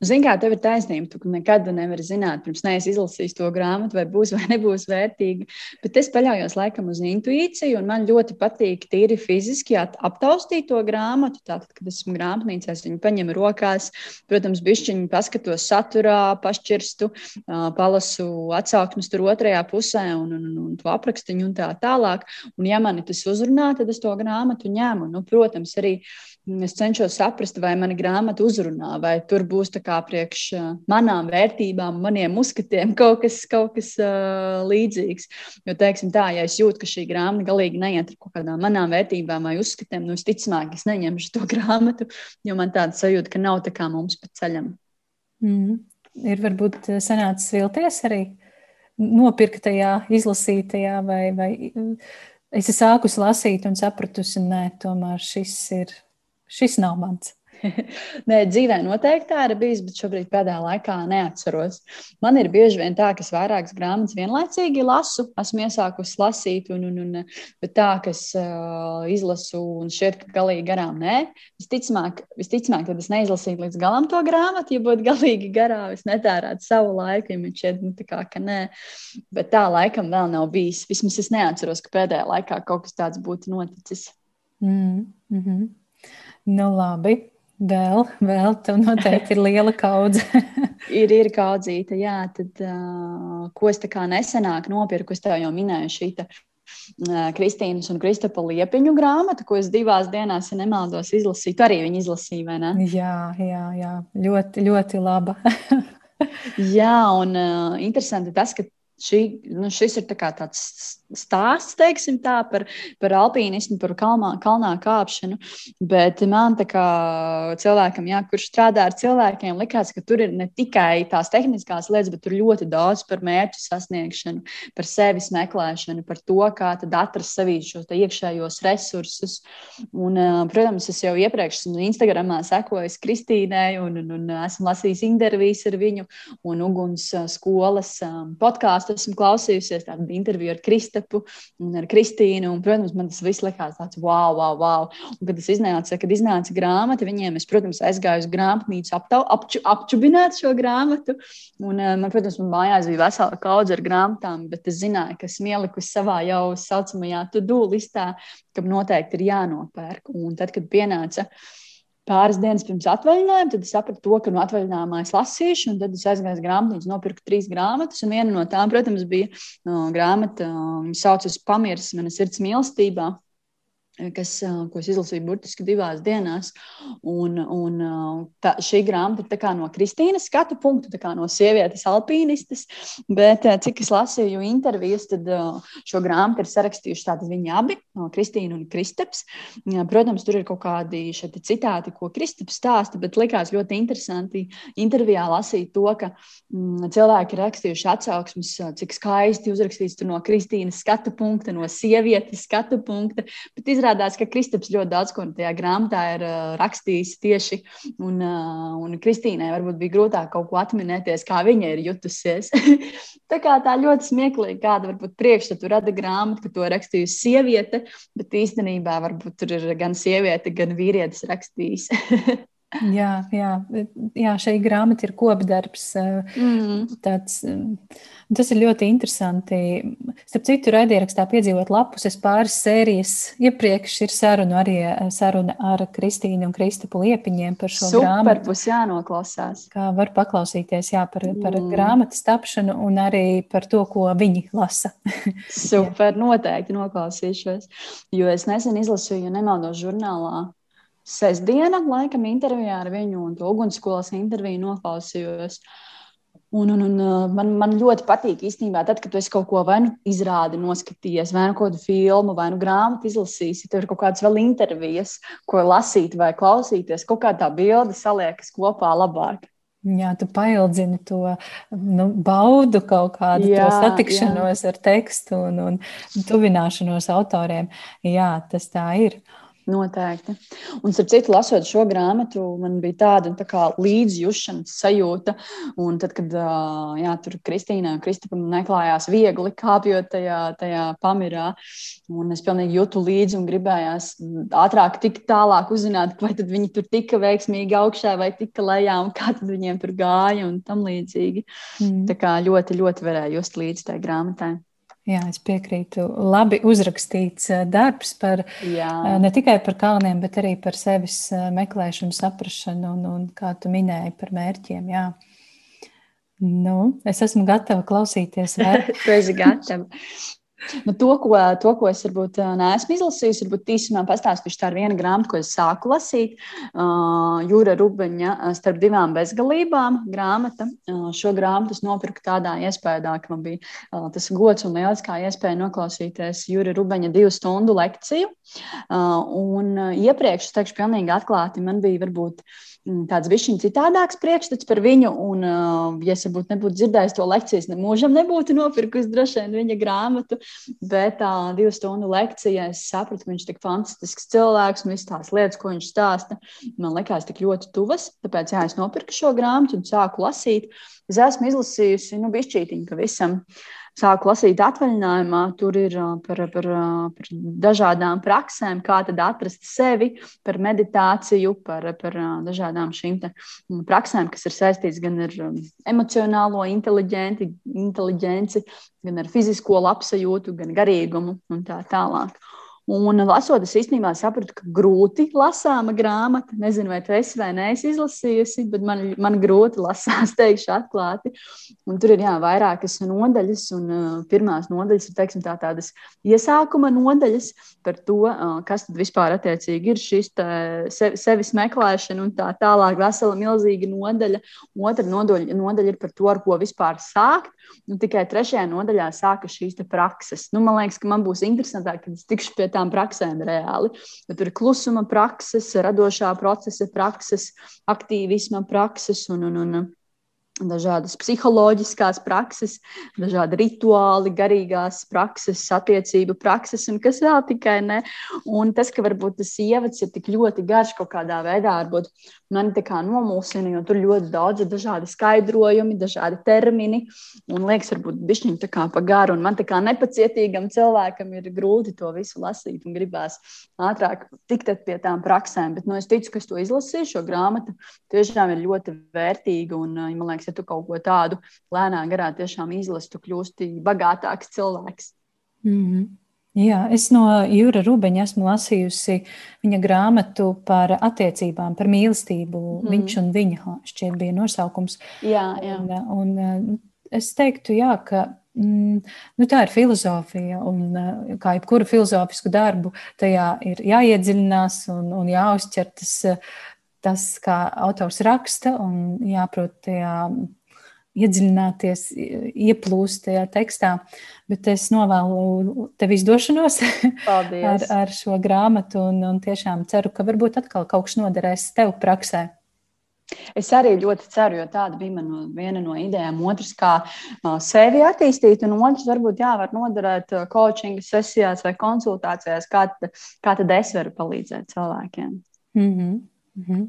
Zini, kā tev ir taisnība. Tu nekad nevari zināt, pirms neesi izlasījis to grāmatu, vai būs vai nebūs vērtīga. Bet es paļaujos laikam uz intuīciju, un man ļoti patīk tīri fiziski aptaustīt to grāmatu. Tātad, kad esmu grāmatnīcā, es viņu paņemu rokās, protams, bišķiņu paskatos saturā, pašķirstu, palasu atsauksmes tur otrajā pusē un, un, un, un to aprakstiņu un tā tālāk. Un, ja mani tas uzrunā, tad es to grāmatu ņemu. Nu, protams, arī es cenšos saprast, vai mani grāmata uzrunā, vai tur būs priekš manām vērtībām, maniem uzskatiem kaut kas, kaut kas uh, līdzīgs. Jo, teiksim, tā, ja es jūtu, ka šī grāmata galīgi neiet ar kaut kādām manām vērtībām vai uzskatiem, nu, visticamāk, es neņemšu to <laughs> grāmatu, jo man tāda sajūta, ka nav tā kā mums pa ceļam. Mm. Ir varbūt sanācis vilties arī nopirktajā, izlasītajā, vai, vai es esmu sākusi lasīt un sapratusi, nē, tomēr šis ir šis nav mans. <laughs> Nē, dzīvē noteikti tā ir bijis, bet šobrīd pēdējā laikā neatceros. Man ir bieži vien tā, ka es vairākas grāmatas vienlaicīgi lasu, esmu iesākusi lasīt, un, un, un tā, ka es uh, izlasu un šķiet, ka galīgi garām nē. Visticamāk, visticamāk, tad es neizlasītu līdz galam to grāmatu, ja būtu <laughs> galīgi garā, es netērētu savu laiku, ja man šķiet, nu, tā kā, ka nē. Bet tā laikam vēl nav bijis. Vismaz es neatceros, ka pēdējā laikā kaut kas tāds būtu noticis. Mm -hmm. Nu, labi. Vēl, vēl tev noteikti ir liela kaudze. <laughs> ir, ir kaudzīta, jā. Tad, uh, ko es tā kā nesenāk nopirku, es tev jau minēju, šī uh, Kristīnas un Kristapa Liepiņu grāmata, ko es divās dienās, ja nemaldos, izlasīju. Tu arī viņu izlasīji, vai ne? Jā, jā, jā. ļoti, ļoti laba. <laughs> jā, un uh, interesanti tas, ka Šī, nu, šis ir tā tāds stāsts teiksim, tā, par, par alpīnismu, par kalmā, kalnā kāpšanu. Bet man, kā cilvēkam, jā, kurš strādā ar cilvēkiem, likās, ka tur ir ne tikai tās tehniskās lietas, bet tur ļoti daudz par mērķu sasniegšanu, par sevis meklēšanu, par to, kā atrast sevī šos iekšējos resursus. Un, protams, es jau iepriekš esmu Instagramā sekojis Kristīnai un, un, un esmu lasījis intervijas ar viņu un Uguns skolas podkāstu esmu klausījusies, tādu interviju ar Kristapu un ar Kristīnu. Un, protams, man tas viss likās tāds wow, wow, wow. Un, kad iznāca, kad iznāca grāmata, viņiem es, protams, aizgāju uz grāmatnīcu aptau, apču, apčubināt šo grāmatu. Un, man, protams, man mājās bija vesela kaudze ar grāmatām, bet es zināju, ka esmu ielikusi savā jau saucamajā to-do listā, kam noteikti ir jānopērk. Un tad, kad pienāca pāris dienas pirms atvaļinājuma, tad es sapratu, to, ka no atvaļinājumā es lasīšu, un tad es aizgāju uz grāmatnīcu, nopirku trīs grāmatas. Viena no tām, protams, bija no, grāmata, kas saucas Pamirs, manas sirds mīlestībā kas, ko es izlasīju burtiski divās dienās. Un, un, tā, šī grāmata ir no Kristīnas skatu punkta, no sievietes alpīnistes. Bet, cik es lasīju intervijas, tad šo grāmatu ir sarakstījuši viņi abi, Kristīna un Kristaps. Protams, tur ir kaut kādi citāti, ko Kristaps stāsta, bet likās ļoti interesanti intervijā lasīt to, ka mm, cilvēki ir rakstījuši atsauksmes, cik skaisti uzrakstīts no Kristīnas skatu punkta, no sievietes skatu punkta. Bet izrādās, ka Kristaps ļoti daudz ko tajā grāmatā ir uh, rakstījis tieši, un, uh, un Kristīnai varbūt bija grūtāk kaut ko atminēties, kā viņa ir jutusies. <laughs> tā kā tā ļoti smieklīgi, kāda varbūt priekšstatu rada grāmata, ka to rakstījusi sieviete, bet īstenībā varbūt tur ir gan sieviete, gan vīrietis rakstījis. <laughs> jā, jā, jā, šī grāmata ir kopdarbs. Mm. Tāds, Tas ir ļoti interesanti. Starp citu, raidierakstā piedzīvot lapus, es pāris sērijas iepriekš ir saruna arī saruna ar Kristīnu un Kristapu Liepiņiem par šo Super, grāmatu. Super, būs jānoklausās. Kā var paklausīties, jā, par, par mm. grāmatas tapšanu un arī par to, ko viņi lasa. <laughs> Super, noteikti noklausīšos, jo es nesen izlasīju, ja nemaldos žurnālā, sestdiena, laikam, intervijā ar viņu un to ugunsskolas interviju noklausījos. Uh, Un, un, un uh, man, man ļoti patīk īstenībā, tad, kad tu kaut ko vai nu izrādi, noskatījies, vai nu kādu filmu, vai nu grāmatu izlasīsi, tev ir kaut kādas vēl intervijas, ko lasīt vai klausīties. Kaut kā tā bilde saliekas kopā labāk. Jā, tu paildzini to nu, baudu, kaut kādu jā, satikšanos jā. ar tekstu un, un tuvināšanos autoriem. Jā, tas tā ir. Noteikti. Un, starp citu, lasot šo grāmatu, man bija tāda tā kā līdzjūšanas sajūta. Un tad, kad jā, tur Kristīna un Kristapam neklājās viegli kāpjot tajā, tajā pamirā, un es pilnīgi jūtu līdzi un gribējās ātrāk tikt tālāk uzzināt, vai tad viņi tur tika veiksmīgi augšā vai tika lejā, un kā tad viņiem tur gāja un tam līdzīgi. Mm. Tā kā ļoti, ļoti varēja just līdzi tai grāmatai. Jā, es piekrītu. Labi uzrakstīts eh, darbs par Jā. Eh, ne tikai par kalniem, bet arī par sevis eh, meklēšanu, saprāšanu un, un, kā tu minēji, par mērķiem. Jā. Nu, es esmu gatava klausīties. <laughs> tu esi gatava. <laughs> Nu, to, ko, to, ko es varbūt neesmu izlasījusi, varbūt īsumā pastāstīšu. Tā ir viena grāmata, ko es sāku lasīt. Uh, Jūra Rubeņa starp divām bezgalībām grāmata. Uh, šo grāmatu es nopirku tādā iespējā, ka man bija uh, tas gods un lieliskā iespēja noklausīties Jūra Rubeņa divu stundu lekciju. Uh, un iepriekš, es teikšu, pilnīgi atklāti, man bija varbūt. Uh, tāds bišķiņ citādāks priekšstats par viņu. Un, uh, ja es varbūt nebūtu dzirdējis to lekciju, es nemūžam nebūtu nopirkusi droši vien viņa grāmatu. Bet tā uh, divu stundu lekcijā es sapratu, viņš ir tik fantastisks cilvēks un visas tās lietas, ko viņš stāsta, man likās tik ļoti tuvas. Tāpēc jā, es nopirku šo grāmatu un sāku lasīt. Es esmu izlasījusi nu, bišķītiņu pavisam. Uh, sāku lasīt atvaļinājumā. Tur ir par, par, par dažādām praksēm, kā atrast sevi, par meditāciju, par, par dažādām šīm praksēm, kas ir saistītas gan ar emocionālo inteliģenci, gan ar fizisko labsajūtu, gan garīgumu un tā tālāk. Un lasot, es īstenībā sapratu, ka grūti lasāma grāmata. Nezinu, vai tu esi vai nē, izlasījusi, bet man, man grūti lasās, <laughs> teikšu atklāti. Un tur ir jā, vairākas nodaļas, un uh, pirmās nodaļas ir teiksim, tā, tādas iesākuma nodaļas par to, uh, kas tad vispār attiecīgi ir šis tā, sev, sevis meklēšana un tā tālāk vesela milzīga nodaļa. Otra nodaļa, nodaļa ir par to, ar ko vispār sākt. Un tikai trešajā nodaļā sākas šīs prakses. Nu, man liekas, ka man būs interesantāk, kad es tikšu pie tām praksēm reāli. Jo tur ir klusuma prakses, radošā procesa prakses, aktīvisma prakses un, un, un dažādas psiholoģiskās prakses, dažādi rituāli, garīgās prakses, attiecību prakses, un kas vēl tikai ne. Un tas, ka varbūt tas ievads ir tik ļoti garš kaut kādā veidā, varbūt mani tā kā nomulsina, jo tur ļoti daudz ir dažādi skaidrojumi, dažādi termini, un liekas, varbūt bišķiņi tā kā pa garu, un man tā kā nepacietīgam cilvēkam ir grūti to visu lasīt, un gribās ātrāk tikt pie tām praksēm, bet, nu, es ticu, ka es to izlasīju, šo grāmatu, tiešām ir ļoti vērtīga, un, man liekas, ja tu kaut ko tādu lēnā garā tiešām izlasi, tu kļūsti bagātāks cilvēks. Mm -hmm. Jā, es no Jūra Rūbeņa esmu lasījusi viņa grāmatu par attiecībām, par mīlestību. Mm. Viņš un viņa šķiet bija nosaukums. Jā, jā. Un, un es teiktu, jā, ka mm, nu, tā ir filozofija, un kā jebkuru filozofisku darbu, tajā ir jāiedziļinās un, un jāuzķer tas, tas, kā autors raksta, un jāprot tajā iedziļināties, ieplūst tajā tekstā. Bet es novēlu tev izdošanos <laughs> ar, ar šo grāmatu un, un tiešām ceru, ka varbūt atkal kaut kas noderēs tev praksē. Es arī ļoti ceru, jo tāda bija man viena no idejām. Otrs, kā sevi attīstīt, un otrs, varbūt jā, var noderēt coaching sesijās vai konsultācijās, kā, kā tad es varu palīdzēt cilvēkiem. Mm -hmm. Mm -hmm.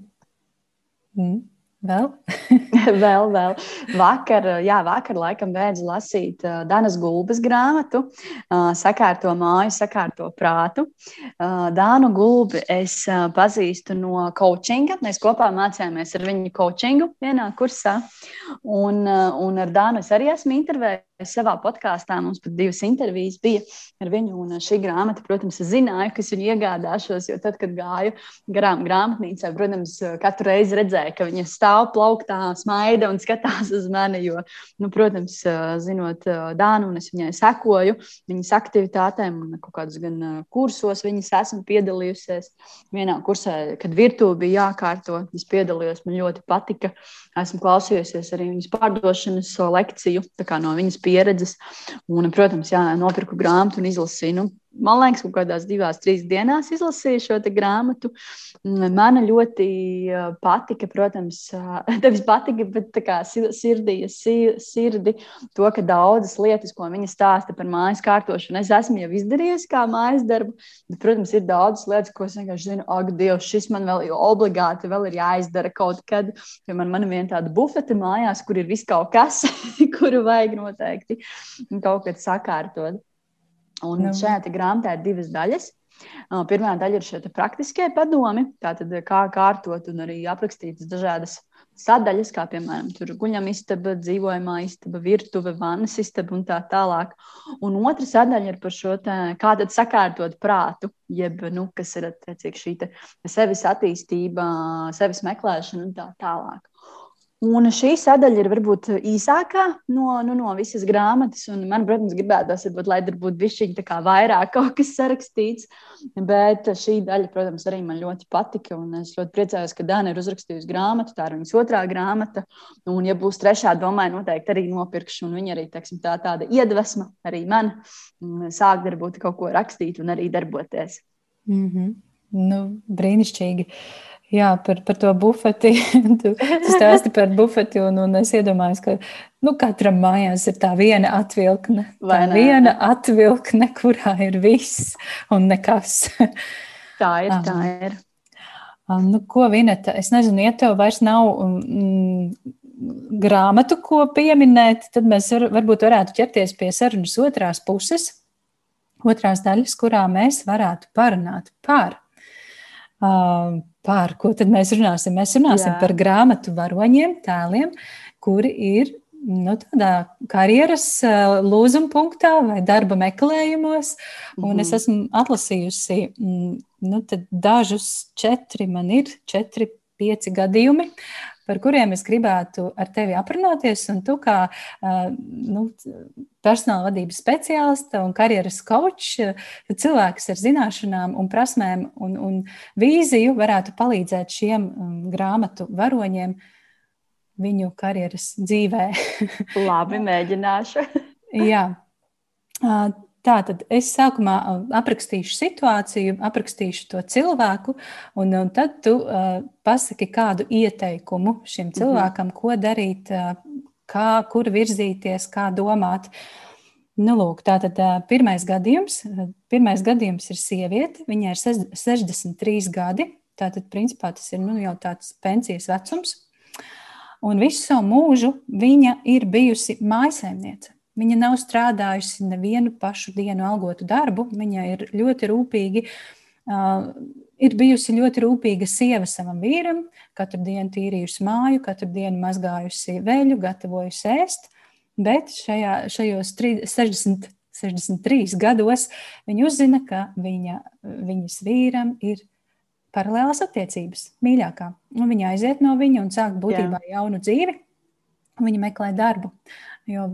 Mm. Vēl? <laughs> vēl, vēl. Vakar, jā, vakar laikam beidzu lasīt uh, Danas Gulbas grāmatu, uh, Sakārto māju, sakārto prātu. Uh, Dānu Gulbi es uh, pazīstu no coachinga. Mēs kopā mācījāmies ar viņu coachingu vienā kursā. Un, uh, un ar Dānu es arī esmu intervējis savā podkāstā. Mums pat divas intervijas bija ar viņu. Un šī grāmata, protams, zināju, kas viņu iegādāšos. Jo tad, kad gāju garām grāmatnīcā, protams, katru reizi redzēju, ka viņa stāv plauktā, smaida un skatās uz mani. Jo, nu, protams, zinot Dānu, un es viņai sekoju viņas aktivitātēm, un kaut kādus gan kursos viņas esmu piedalījusies. Vienā kursā, kad virtuve bija jākārto, es piedalījos, man ļoti patika. Esmu klausījusies arī viņas pārdošanas lekciju no viņas pieredzes. Un, protams, jā, nopirku grāmatu un izlasīju. Nu, man liekas, ka kaut kādās divās, trīs dienās izlasīju šo grāmatu. Man ļoti patika, protams, <laughs> tevis patika, bet kā sirdīja sirdi to, ka daudzas lietas, ko viņa stāsta par mājas kārtošanu, es esmu jau izdarījusi kā mājas darbu. Bet, protams, ir daudzas lietas, ko es vienkārši zinu, ak, Dievs, šis man vēl obligāti vēl ir jāizdara kaut kad. Jo man, man ir viena tāda bufete mājās, kur ir viss kaut kas, <laughs> kuru vajag noteikti kaut kad sakārtot. Un nu. šajā grāmatā ir divas daļas. Pirmā daļa ir šie praktiskie padomi, tātad kā kārtot un arī aprakstītas dažādas sadaļas, kā piemēram guļam istaba, dzīvojamā istaba, virtuve, vannas istaba un tā tālāk. Un otra sadaļa ir par šo, tā, kā tad sakārtot prātu, jeb, nu, kas ir attiecīgi šī sevis attīstība, sevis meklēšana un tā tālāk. Un šī sadaļa ir varbūt īsākā no, nu, no visas grāmatas. Man, protams, gribētos, lai tur būtu bišķiņi vairāk <laughs> kaut kas sarakstīts. Bet šī daļa, protams, arī man ļoti patika. Es ļoti priecājos, ka Dāna ir uzrakstījusi grāmatu. Tā ir viņas otrā grāmata. Un, ja būs trešā, domāju, noteikti arī nopirkšu. Un viņa arī teiksim, tā, tāda iedvesma arī man sākt varbūt kaut ko rakstīt un arī darboties. Mm -hmm. nu, brīnišķīgi. Uh, Jā, par, par to bufeti. <laughs> tu, tu stāsti par bufeti, un, un es iedomājos, ka nu, katram mājās ir tā viena atvilkne. Tā viena atvilkne, kurā ir viss un nekas. <laughs> tā ir. Tā ir. Nu, ko Vineta? Es nezinu, ja tev vairs nav mm, grāmatu, ko pieminēt, tad mēs var, varbūt varētu ķerties pie sarunas otrās puses, otrās daļas, kurā mēs varētu parunāt par Par ko tad mēs runāsim? Mēs runāsim Jā. par grāmatu varoņiem, tēliem, kuri ir nu, tādā karjeras lūzuma punktā vai darba meklējumos. Un mm. es mhm. esmu atlasījusi mm, nu, dažus, četri, man ir četri, pieci gadījumi, par kuriem es gribētu ar tevi aprunāties. Un tu, kā nu, personāla vadības speciāliste un karjeras coach, cilvēks ar zināšanām, un prasmēm un, un vīziju, varētu palīdzēt šiem grāmatu varoņiem viņu karjeras dzīvē. Labi, mēģināšu. <laughs> Jā. Tātad es sākumā aprakstīšu situāciju, aprakstīšu to cilvēku, un, un tad tu uh, pasaki kādu ieteikumu šim mhm. cilvēkam, ko darīt uh, kā, kur virzīties, kā domāt. Nu, lūk, tātad pirmais gadījums, pirmais gadījums ir sieviete, viņai ir 63 gadi, tātad principā tas ir nu, jau tāds pensijas vecums. Un visu savu mūžu viņa ir bijusi mājsaimniece. Viņa nav strādājusi nevienu pašu dienu algotu darbu, viņa ir ļoti rūpīgi uh, ir bijusi ļoti rūpīga sieva savam vīram, katru dienu tīrījusi māju, katru dienu mazgājusi veļu, gatavojusi ēst. Bet šajā, šajos 60, 63 gados viņa uzzina, ka viņa, viņas vīram ir paralēlas attiecības, mīļākā. Un viņa aiziet no viņa un sāk būtībā Jā. jaunu dzīvi. Viņa meklē darbu, jo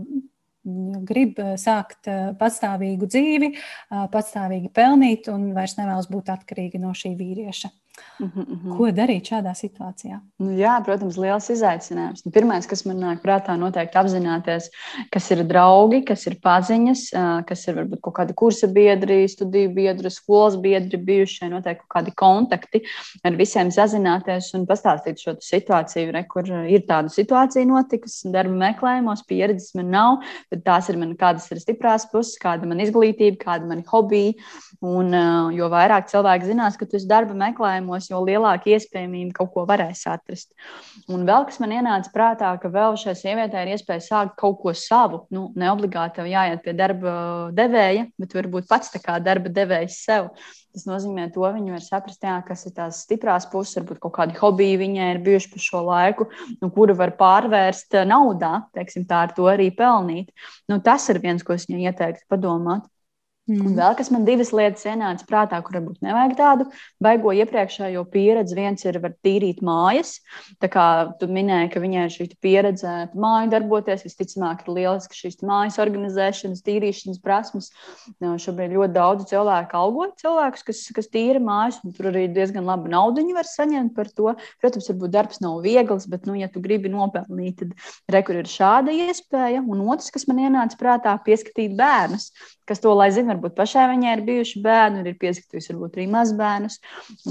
grib eh, sākt eh, patstāvīgu dzīvi, eh, patstāvīgi pelnīt un vairs nevēlas būt atkarīga no šī vīrieša. Mm -hmm. Ko darīt šādā situācijā? Nu, jā, protams, liels izaicinājums. Nu, Pirmais, kas man nāk prātā, noteikti apzināties, kas ir draugi, kas ir paziņas, kas ir varbūt kaut kādi kursa biedri, studiju biedri, skolas biedri, bijušie noteikti kaut kādi kontakti. Ar visiem sazināties un pastāstīt šo situāciju, re, kur ir tāda situācija notikusi, darba meklējumos, pieredzes man nav, tad tās ir man kādas ir stiprās puses, kāda man izglītība, kāda man hobija. Un, jo vairāk cilvēki zinās, ka tu esi darba meklējumā, jautājumos, jo lielāka iespējamība kaut ko varēs atrast. Un vēl kas man ienāca prātā, ka vēl šai sievietei ir iespēja sākt kaut ko savu. Nu, ne obligāti jāiet pie darba devēja, bet varbūt pats tā kā darba devējs sev. Tas nozīmē, to viņa var saprast, jā, kas ir tās stiprās puses, varbūt kaut kādi hobiji viņai ir bijuši pa šo laiku, nu, kuru var pārvērst naudā, teiksim, tā ar to arī pelnīt. Nu, tas ir viens, ko es viņai ieteiktu padomāt. Mm. Un vēl kas man divas lietas ienāca prātā, kur varbūt nevajag tādu baigo iepriekšējo pieredzi. Viens ir var tīrīt mājas. Tā kā tu minēji, ka viņai ir šī pieredze māju darboties, visticamāk, ir lieliski šīs mājas organizēšanas, tīrīšanas prasmes. Šobrīd ļoti daudz cilvēku algo cilvēkus, kas, kas tīra mājas, un tur arī diezgan labu naudu var saņemt par to. Protams, varbūt darbs nav viegls, bet, nu, ja tu gribi nopelnīt, tad rekur ir šāda iespēja. Un otrs, kas man ienāca prātā, pieskatīt bērnus kas to lai zina. Varbūt pašai viņai ir bijuši bērni, ir pieskatījusi varbūt arī mazbērnus.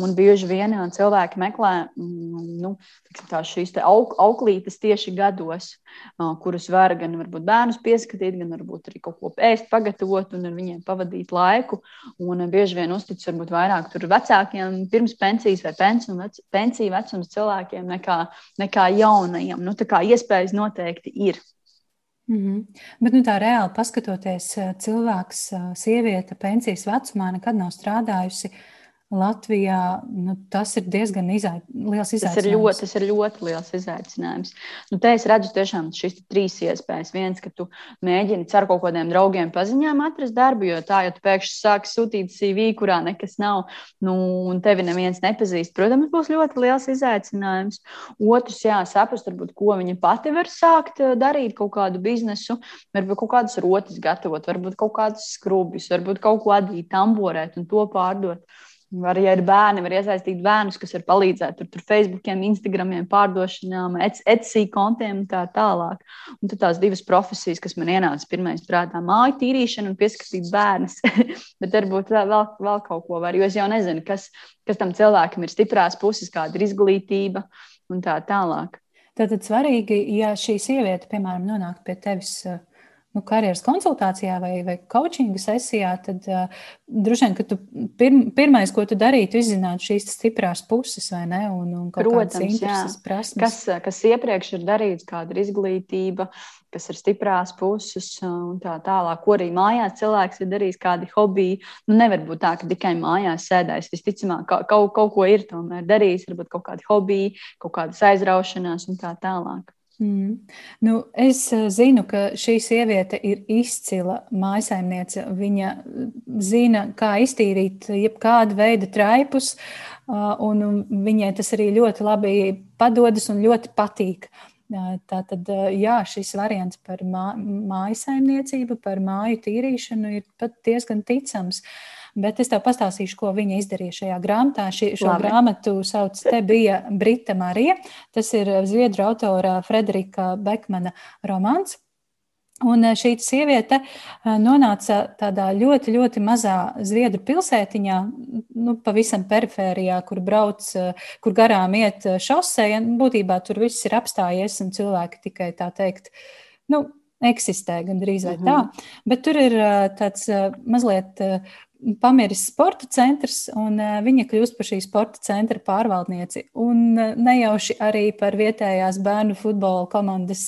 Un bieži vien cilvēki meklē mm, nu, šīs aug, auklītes tieši gados, kurus var gan varbūt bērnus pieskatīt, gan varbūt arī kaut ko ēst, pagatavot un ar viņiem pavadīt laiku. Un bieži vien uzticas varbūt vairāk vecākiem, pirms pensijas vai pensiju, vec, pensiju vecuma cilvēkiem nekā, nekā jaunajiem. Nu, tā kā iespējas noteikti ir. Mm -hmm. Bet nu, tā reāli paskatoties, eh, cilvēks, eh, sieviete pensijas vecumā nekad nav strādājusi Latvijā nu, tas ir diezgan izai, liels izaicinājums. Tas ir ļoti, tas ir ļoti liels izaicinājums. Nu, te es redzu tiešām šīs trīs iespējas. Viens, ka tu mēģini ar kaut kādiem draugiem paziņām atrast darbu, jo tā, ja tu pēkšņi sāki sūtīt CV, kurā nekas nav, nu, un tevi neviens nepazīst, protams, būs ļoti liels izaicinājums. Otrs, jā, saprast, varbūt, ko viņa pati var sākt eh, darīt, kaut kādu biznesu, varbūt kaut kādus rotas gatavot, varbūt kaut kādus skrubjus, varbūt kaut ko adīt, tamborēt un to pārdot. Var, ja ir bērni, var iesaistīt bērnus, kas var palīdzēt tur, tur Facebookiem, Instagramiem, pārdošanām, Etsy kontiem un tā tālāk. Un tad tās divas profesijas, kas man ienāca pirmais prātā, māju tīrīšana un pieskatīt bērnus. <laughs> Bet varbūt vēl, vēl, kaut ko var, jo es jau nezinu, kas, kas tam cilvēkam ir stiprās puses, kāda ir izglītība un tā tālāk. Tātad svarīgi, ja šī sieviete, piemēram, nonāk pie tevis nu, karjeras konsultācijā vai, vai coachinga sesijā, tad uh, droši vien, ka tu pirm, pirmais, ko tu darītu, izzināt šīs stiprās puses, vai ne? Un, un Protams, kas, kas iepriekš ir darīts, kāda ir izglītība, kas ir stiprās puses un tā tālāk. Ko arī mājās cilvēks ir darījis, kādi hobiji. Nu, nevar būt tā, ka tikai mājās sēdēs. Visticamāk, kaut, kaut ko ir tomēr darījis, varbūt kaut kādi hobiji, kaut kādas aizraušanās un tā tālāk. Mm. Nu, es eh, zinu, ka šī sieviete ir izcila mājsaimniece. Viņa eh, zina, kā iztīrīt jebkādu veidu traipus, un viņai tas arī ļoti labi padodas un ļoti patīk. Tātad, jā, šis variants par mājasaimniecību, par māju tīrīšanu ir pat diezgan ticams. Uh, Bet es tev pastāstīšu, ko viņa izdarīja šajā grāmatā. Ši, šo Labi. grāmatu sauc Te bija Brita Marija. Tas ir zviedru autora Frederika Bekmana romāns. Un šī sieviete nonāca tādā ļoti, ļoti mazā zviedru pilsētiņā, nu, pavisam perifērijā, kur brauc, kur garām iet šoseja. Būtībā tur viss ir apstājies un cilvēki tikai tā teikt, nu, eksistē gandrīz vai tā. Mhm. Bet tur ir tāds mazliet pamiris sporta centrs, un viņa kļūst par šī sporta centra pārvaldnieci. Un nejauši arī par vietējās bērnu futbola komandas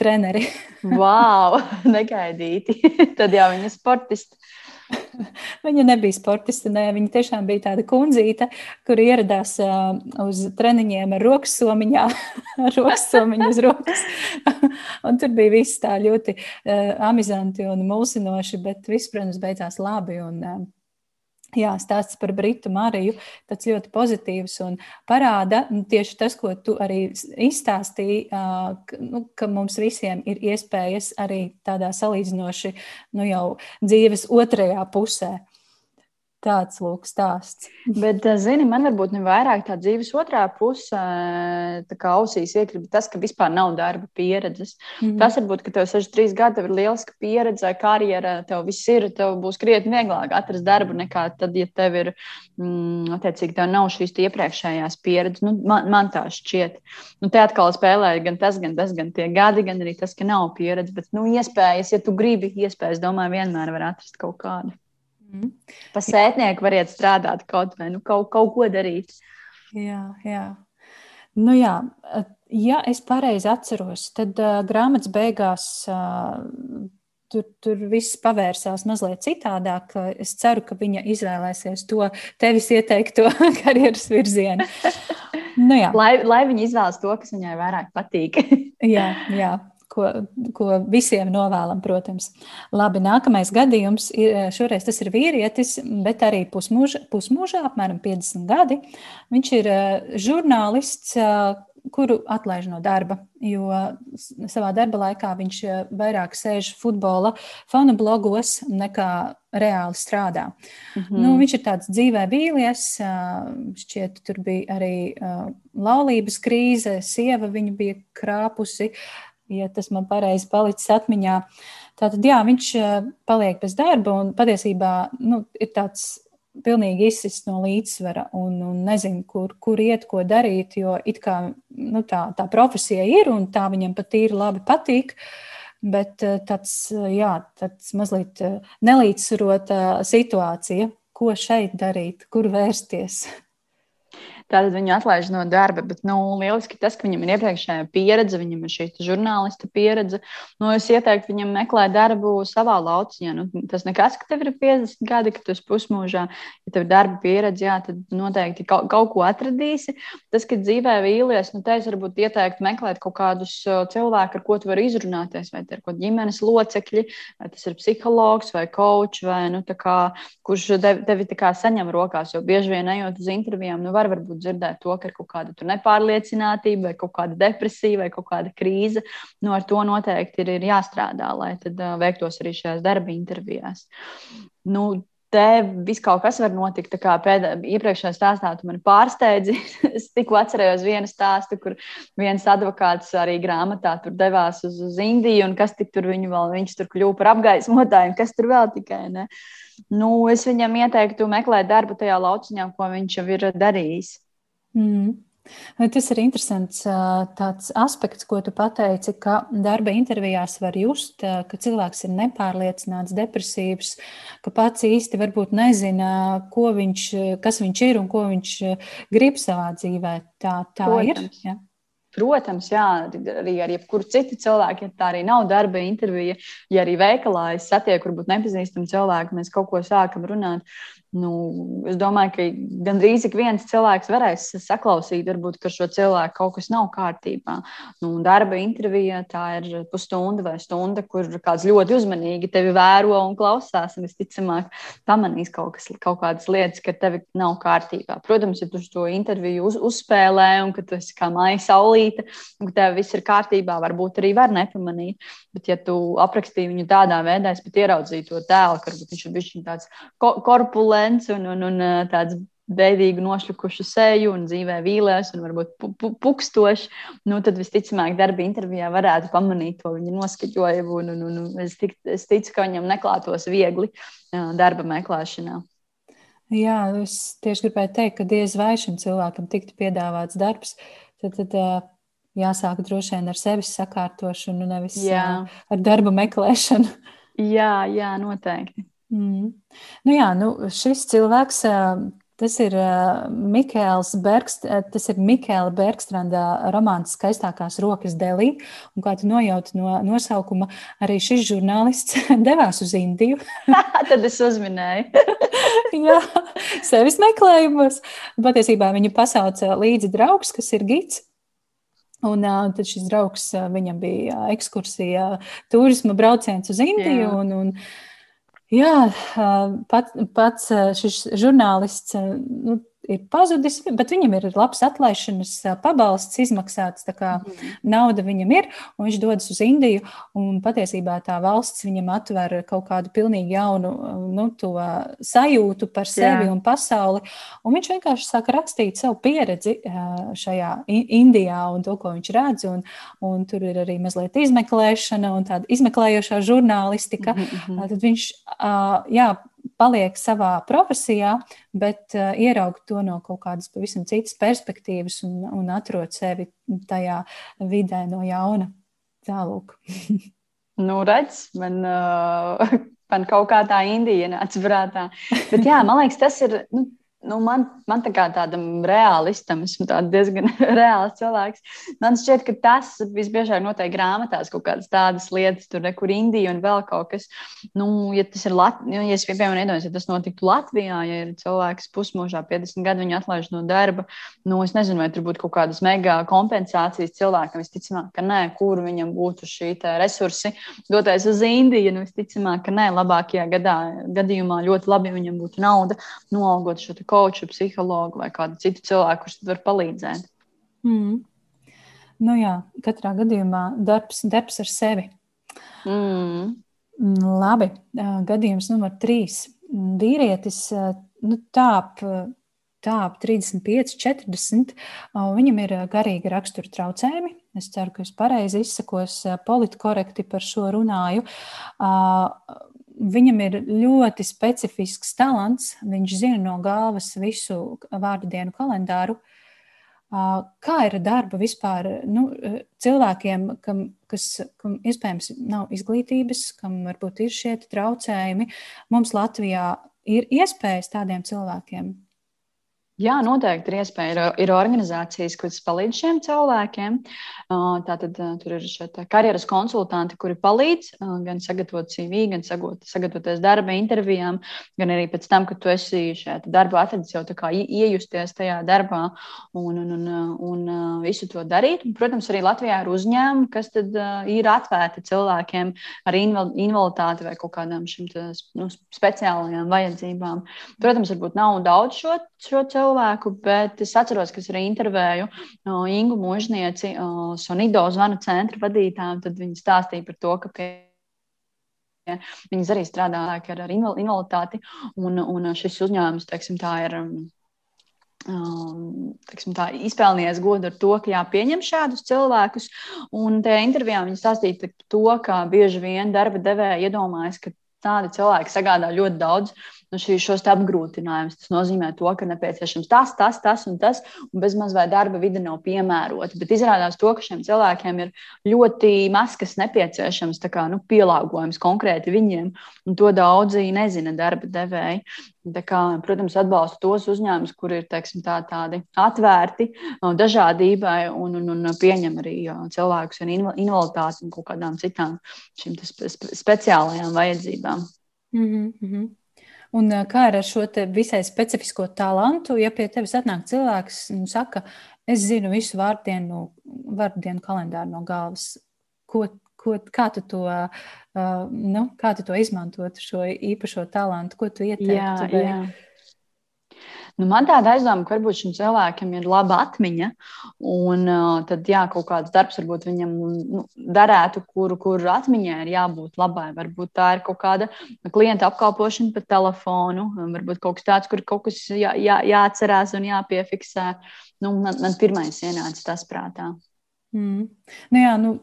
treneri. <laughs> wow, negaidīti. <laughs> Tad jau viņa ir sportists. <laughs> Viņa nebija sportiste, nē, viņa tiešām bija tāda kundzīte, kur ieradās uh, uz treniņiem ar rokas somiņā, ar <laughs> rokas somiņu uz rokas. <laughs> un tur bija viss tā ļoti uh, amizanti un mulsinoši, bet viss, protams, beidzās labi. Un, uh, Jā, stāsts par Britu Mariju, tas ļoti pozitīvs un parāda nu, tieši tas, ko tu arī izstāstīji, ka, nu, ka mums visiem ir iespējas arī tādā salīdzinoši nu, jau dzīves otrajā pusē. Tāds lūk, stāsts. <laughs> Bet, eh, zini, man varbūt ne vairāk tā dzīves otrā puse, eh, tā kā ausīs iekrita tas, ka vispār nav darba pieredzes. Mm. Tas varbūt, ka tev 63 gadi, tev ir lieliska pieredze, karjera, tev viss ir, tev būs krietni vieglāk atrast darbu nekā tad, ja tev ir, mm, attiecīgi, tev nav šīs iepriekšējās pieredzes. Nu, man, man tā šķiet. Nu, te atkal spēlē gan tas, gan tas, gan tie gadi, gan arī tas, ka nav pieredze. Bet, nu, iespējas, ja tu gribi, iespējas, domāju, vienmēr var atrast kaut kādu. Mm. Pa sētnieku variet strādāt kaut vai nu, kaut, kaut ko darīt. Jā, jā. Nu, jā, ja es pareizi atceros, tad uh, grāmatas beigās uh, tur, tur viss pavērsās mazliet citādāk. Es ceru, ka viņa izvēlēsies to tevis ieteikto <laughs> karjeras virzienu. Nu, jā. lai, lai viņa izvēlas to, kas viņai vairāk patīk. jā, jā ko, ko visiem novēlam, protams. Labi, nākamais gadījums ir šoreiz tas ir vīrietis, bet arī pusmūžā, pusmūžā apmēram 50 gadi. Viņš ir eh, žurnālists, eh, kuru atlaiž no darba, jo savā darba laikā viņš eh, vairāk sēž futbola fanu blogos nekā reāli strādā. Mm -hmm. nu, viņš ir tāds dzīvē vīlies, šķiet, tur bija arī laulības krīze, sieva viņu bija krāpusi, ja tas man pareizi palicis atmiņā. Tātad, jā, viņš eh, paliek bez darba un patiesībā nu, ir tāds pilnīgi izsists no līdzsvara un, un nezinu, kur, kur iet, ko darīt, jo it kā nu, tā, tā profesija ir un tā viņam pat ir labi patīk. Bet eh, tāds, jā, tāds mazliet eh, nelīdzsvarota situācija, ko šeit darīt, kur vērsties. <laughs> Tātad viņu atlaiž no darba. Bet, nu, lieliski tas, ka viņam ir iepriekšējā pieredze, viņam ir šī žurnālista pieredze. Nu, es ieteiktu viņam meklēt darbu savā lauciņā. Nu, tas nekas, ka tev ir 50 gadi, ka tu esi pusmūžā. Ja tev ir darba pieredze, jā, tad noteikti kaut, kaut ko atradīsi. Tas, ka dzīvē vīlies, nu, te es varbūt ieteiktu meklēt kaut kādus cilvēkus, ar ko tu vari izrunāties. Vai tie ir kaut ģimenes locekļi, vai tas ir psihologs vai kočs, vai nu, kā, kurš tevi, tevi saņem rokās. Jo bieži vien ejot uz intervijām, nu, var varbūt dzirdēt to, ka ir kaut kāda nepārliecinātība, vai kaut kāda depresija, vai kaut kāda krīze. Nu, ar to noteikti ir, ir jāstrādā, lai tad uh, veiktos arī šajās darba intervijās. Nu, te viss kaut kas var notikt. Tā kā pēdējā, iepriekšējā stāstā tu mani pārsteidzi. <laughs> es tikko atcerējos vienu stāstu, kur viens advokāts arī grāmatā devās uz, uz Indiju, un kas tur viņu vēl, viņš tur kļuva par apgaismotāju, kas tur vēl tikai. Ne? Nu, es viņam ieteiktu meklēt darbu tajā lauciņā, ko viņš jau ir darījis. Mm. Tas ir interesants tāds aspekts, ko tu pateici, ka darba intervijās var just, ka cilvēks ir nepārliecināts, depresīvs, ka pats īsti varbūt nezina, viņš, kas viņš ir un ko viņš grib savā dzīvē. Tā, tā Protams. ir. Ja? Protams, jā, arī ar jebkuru citu cilvēku, ja tā arī nav darba intervija, ja arī veikalā es satieku, varbūt nepazīstamu cilvēku, mēs kaut ko sākam runāt. Nu, es domāju, ka gandrīz ik viens cilvēks varēs saklausīt, varbūt, ka šo cilvēku kaut kas nav kārtībā. Nu, darba intervija tā ir pusstunda vai stunda, kur kāds ļoti uzmanīgi tevi vēro un klausās. Un visticamāk, pamanīs kaut, kas, kaut kādas lietas, ka tevi nav kārtībā. Protams, ja tu to interviju uz, uzspēlē un ka tu esi kā maija saulīte un ka tev viss ir kārtībā, varbūt arī var nepamanīt. Bet, ja tu aprakstīji viņu tādā veidā, es pat ieraudzīju to tēlu, ka viņš ir bijis tāds korpulents un, un, un tāds bēdīgu, nošļukušu seju un dzīvē vīlēs un varbūt pu pu pukstoši, nu, tad visticamāk darba intervijā varētu pamanīt to viņa noskaņojumu. Un, un, un es, tik, es ticu, ka viņam neklātos viegli darba meklēšanā. Jā, es tieši gribēju teikt, ka diez vai šim cilvēkam tiktu piedāvāts darbs, tad, tad jāsāk droši vien ar sevis sakārtošanu, nevis jā. ar darba meklēšanu. Jā, jā, noteikti. Mm. Nu jā, nu šis cilvēks Tas ir Mikls Bergst, tas ir Mikēla Bergstranda romāns Skaistākās rokas Delī. Un kā tu nojauti no nosaukuma, arī šis žurnālists <laughs> devās uz Indiju. <laughs> Tad es uzminēju. <laughs> Jā, sevis meklējumos. Patiesībā viņu pasauca līdzi draugs, kas ir gids. Un tad šis draugs, viņam bija ekskursija, turisma brauciens uz Indiju. Jā. Un, un, Jā, pat, pats šis žurnālists nu, ir pazudis, bet viņam ir labs atlaišanas pabalsts izmaksāts. Tā kā mm. nauda viņam ir, un viņš dodas uz Indiju. Patiesībā tā valsts viņam atver kaut kādu pilnīgi jaunu nu, sajūtu par sevi Jā. un pasauli. Un viņš vienkārši sāka rakstīt savu pieredzi šajā Indijā un to, ko viņš redz. Un, un tur ir arī mazliet izmeklēšana un tāda izmeklējošā žurnālistika. Mm -hmm. Tad viņš jā, paliek savā profesijā, bet uh, ieraug to no kaut kādas pavisam citas perspektīvas un, un atrod sevi tajā vidē no jauna. Tālūk. <laughs> nu, redz, man, uh, <laughs> man kaut kā tā Indija nāca prātā. Bet jā, man liekas, tas ir. Nu, nu, man, man tā kā tādam realistam, esmu diezgan <laughs> reāls cilvēks. Man šķiet, ka tas visbiežāk notiek grāmatās, kaut kādas tādas lietas, tur kur Indija un vēl kaut kas. Nu, ja tas ir Latvijā, nu, ja es piemēram iedomājos, ja tas notiktu Latvijā, ja ir cilvēks pusmūžā, 50 gadu, viņu atlaiž no darba, nu, es nezinu, vai tur būtu kaut kādas mega kompensācijas cilvēkam. Visticamāk, ka nē, kur viņam būtu šī resursi doties uz Indiju. Nu, visticamāk, ka nē, labākajā gadā, gadījumā ļoti labi, viņam būtu nauda noalgot šo koču, psihologu vai kādu citu cilvēku, kurš var palīdzēt. Mm. Nu jā, katrā gadījumā darbs, darbs ar sevi. Mm. mm labi, gadījums numur trīs. Vīrietis nu, tāp, tāp 35, 40. Viņam ir garīga rakstura traucējumi. Es ceru, ka es pareizi izsakos, politkorekti par šo runāju Viņam ir ļoti specifisks talants. Viņš zina no galvas visu vārdu dienu kalendāru. Kā ir darba vispār nu, cilvēkiem, kam, kas kam iespējams nav izglītības, kam varbūt ir šie traucējumi? Mums Latvijā ir iespējas tādiem cilvēkiem Jā, noteikti ir iespēja. Ir, ir organizācijas, kuras palīdz šiem cilvēkiem. Tātad tur ir šie karjeras konsultanti, kuri palīdz gan sagatavot CV, gan sagatavoties darba intervijām, gan arī pēc tam, kad tu esi šajā darbā atradis jau tā kā iejusties tajā darbā un, un, un, un visu to darīt. Un, protams, arī Latvijā ir uzņēmumi, kas tad ir atvērti cilvēkiem ar invaliditāti vai kaut kādām šīm nu, speciālajām vajadzībām. Protams, varbūt nav daudz šo, šo cilvēku cilvēku, bet es atceros, ka es arī intervēju uh, Ingu Mūžnieci, uh, Sonido zvanu centra vadītāju, tad viņi stāstīja par to, ka pie Viņas arī strādā ar, ar invaliditāti, un, un šis uzņēmums, teiksim, tā ir. Um, teiksim, tā, izpelnījies godu ar to, ka jāpieņem šādus cilvēkus. Un tajā intervijā viņi stāstīja par to, ka bieži vien darba devēja iedomājas, ka tādi cilvēki sagādā ļoti daudz nu, šī, šos apgrūtinājumus. Tas nozīmē, to, ka nepieciešams tas, tas, tas un tas, un bezmaz vai darba vide nav piemērota. Bet izrādās to, ka šiem cilvēkiem ir ļoti maz kas nepieciešams, kā nu, pielāgojums konkrēti viņiem, un to daudzi nezina darba devēji. Kā, protams, atbalstu tos uzņēmumus, kur ir teiksim, tā, tādi atvērti dažādībai un, un, un pieņem arī cilvēkus ar invaliditāti un kaut kādām citām šīm speciālajām vajadzībām. Mm -hmm. Un kā ar šo visai specifisko talantu, ja pie tevis atnāk cilvēks un saka, es zinu visu vārdienu, vārdienu kalendāru no galvas, ko, ko, kā, tu to, uh, nu, kā tu to izmantot, šo īpašo talantu, ko tu ieteiktu? Jā, jā. Nu, man tāda aizdoma, ka varbūt šim cilvēkam ir laba atmiņa, un uh, tad, jā, kaut kāds darbs varbūt viņam nu, darētu, kuru, kuru atmiņai ir jābūt labai. Varbūt tā ir kaut kāda klienta apkalpošana pa telefonu, varbūt kaut kas tāds, kur kaut kas jā, jā, jāatcerās un jāpiefiksē. Nu, man, man pirmais ienāca tas prātā. Mm. Nu, jā, nu,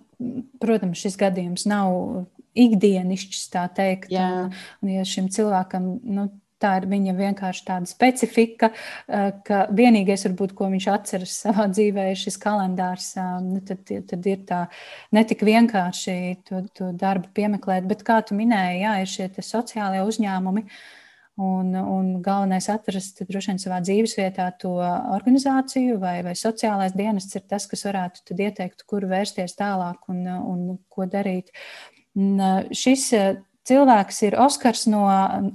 protams, šis gadījums nav ikdienišķs, tā teikt. Jā. Un, un, ja šim cilvēkam nu, Tā ir viņa vienkārši tāda specifika, eh, ka vienīgais, varbūt, ko viņš atceras savā dzīvē, ir šis kalendārs. Eh, nu, tad, tad ir tā ne tik vienkārši to, to darbu piemeklēt, bet, kā tu minēji, jā, ir šie sociālie uzņēmumi. Un, un galvenais ir atrast droši vien savā dzīvesvietā to organizāciju vai, vai sociālais dienests ir tas, kas varētu ieteikt, kur vērsties tālāk un, un ko darīt. Un eh, šis cilvēks ir Oskars no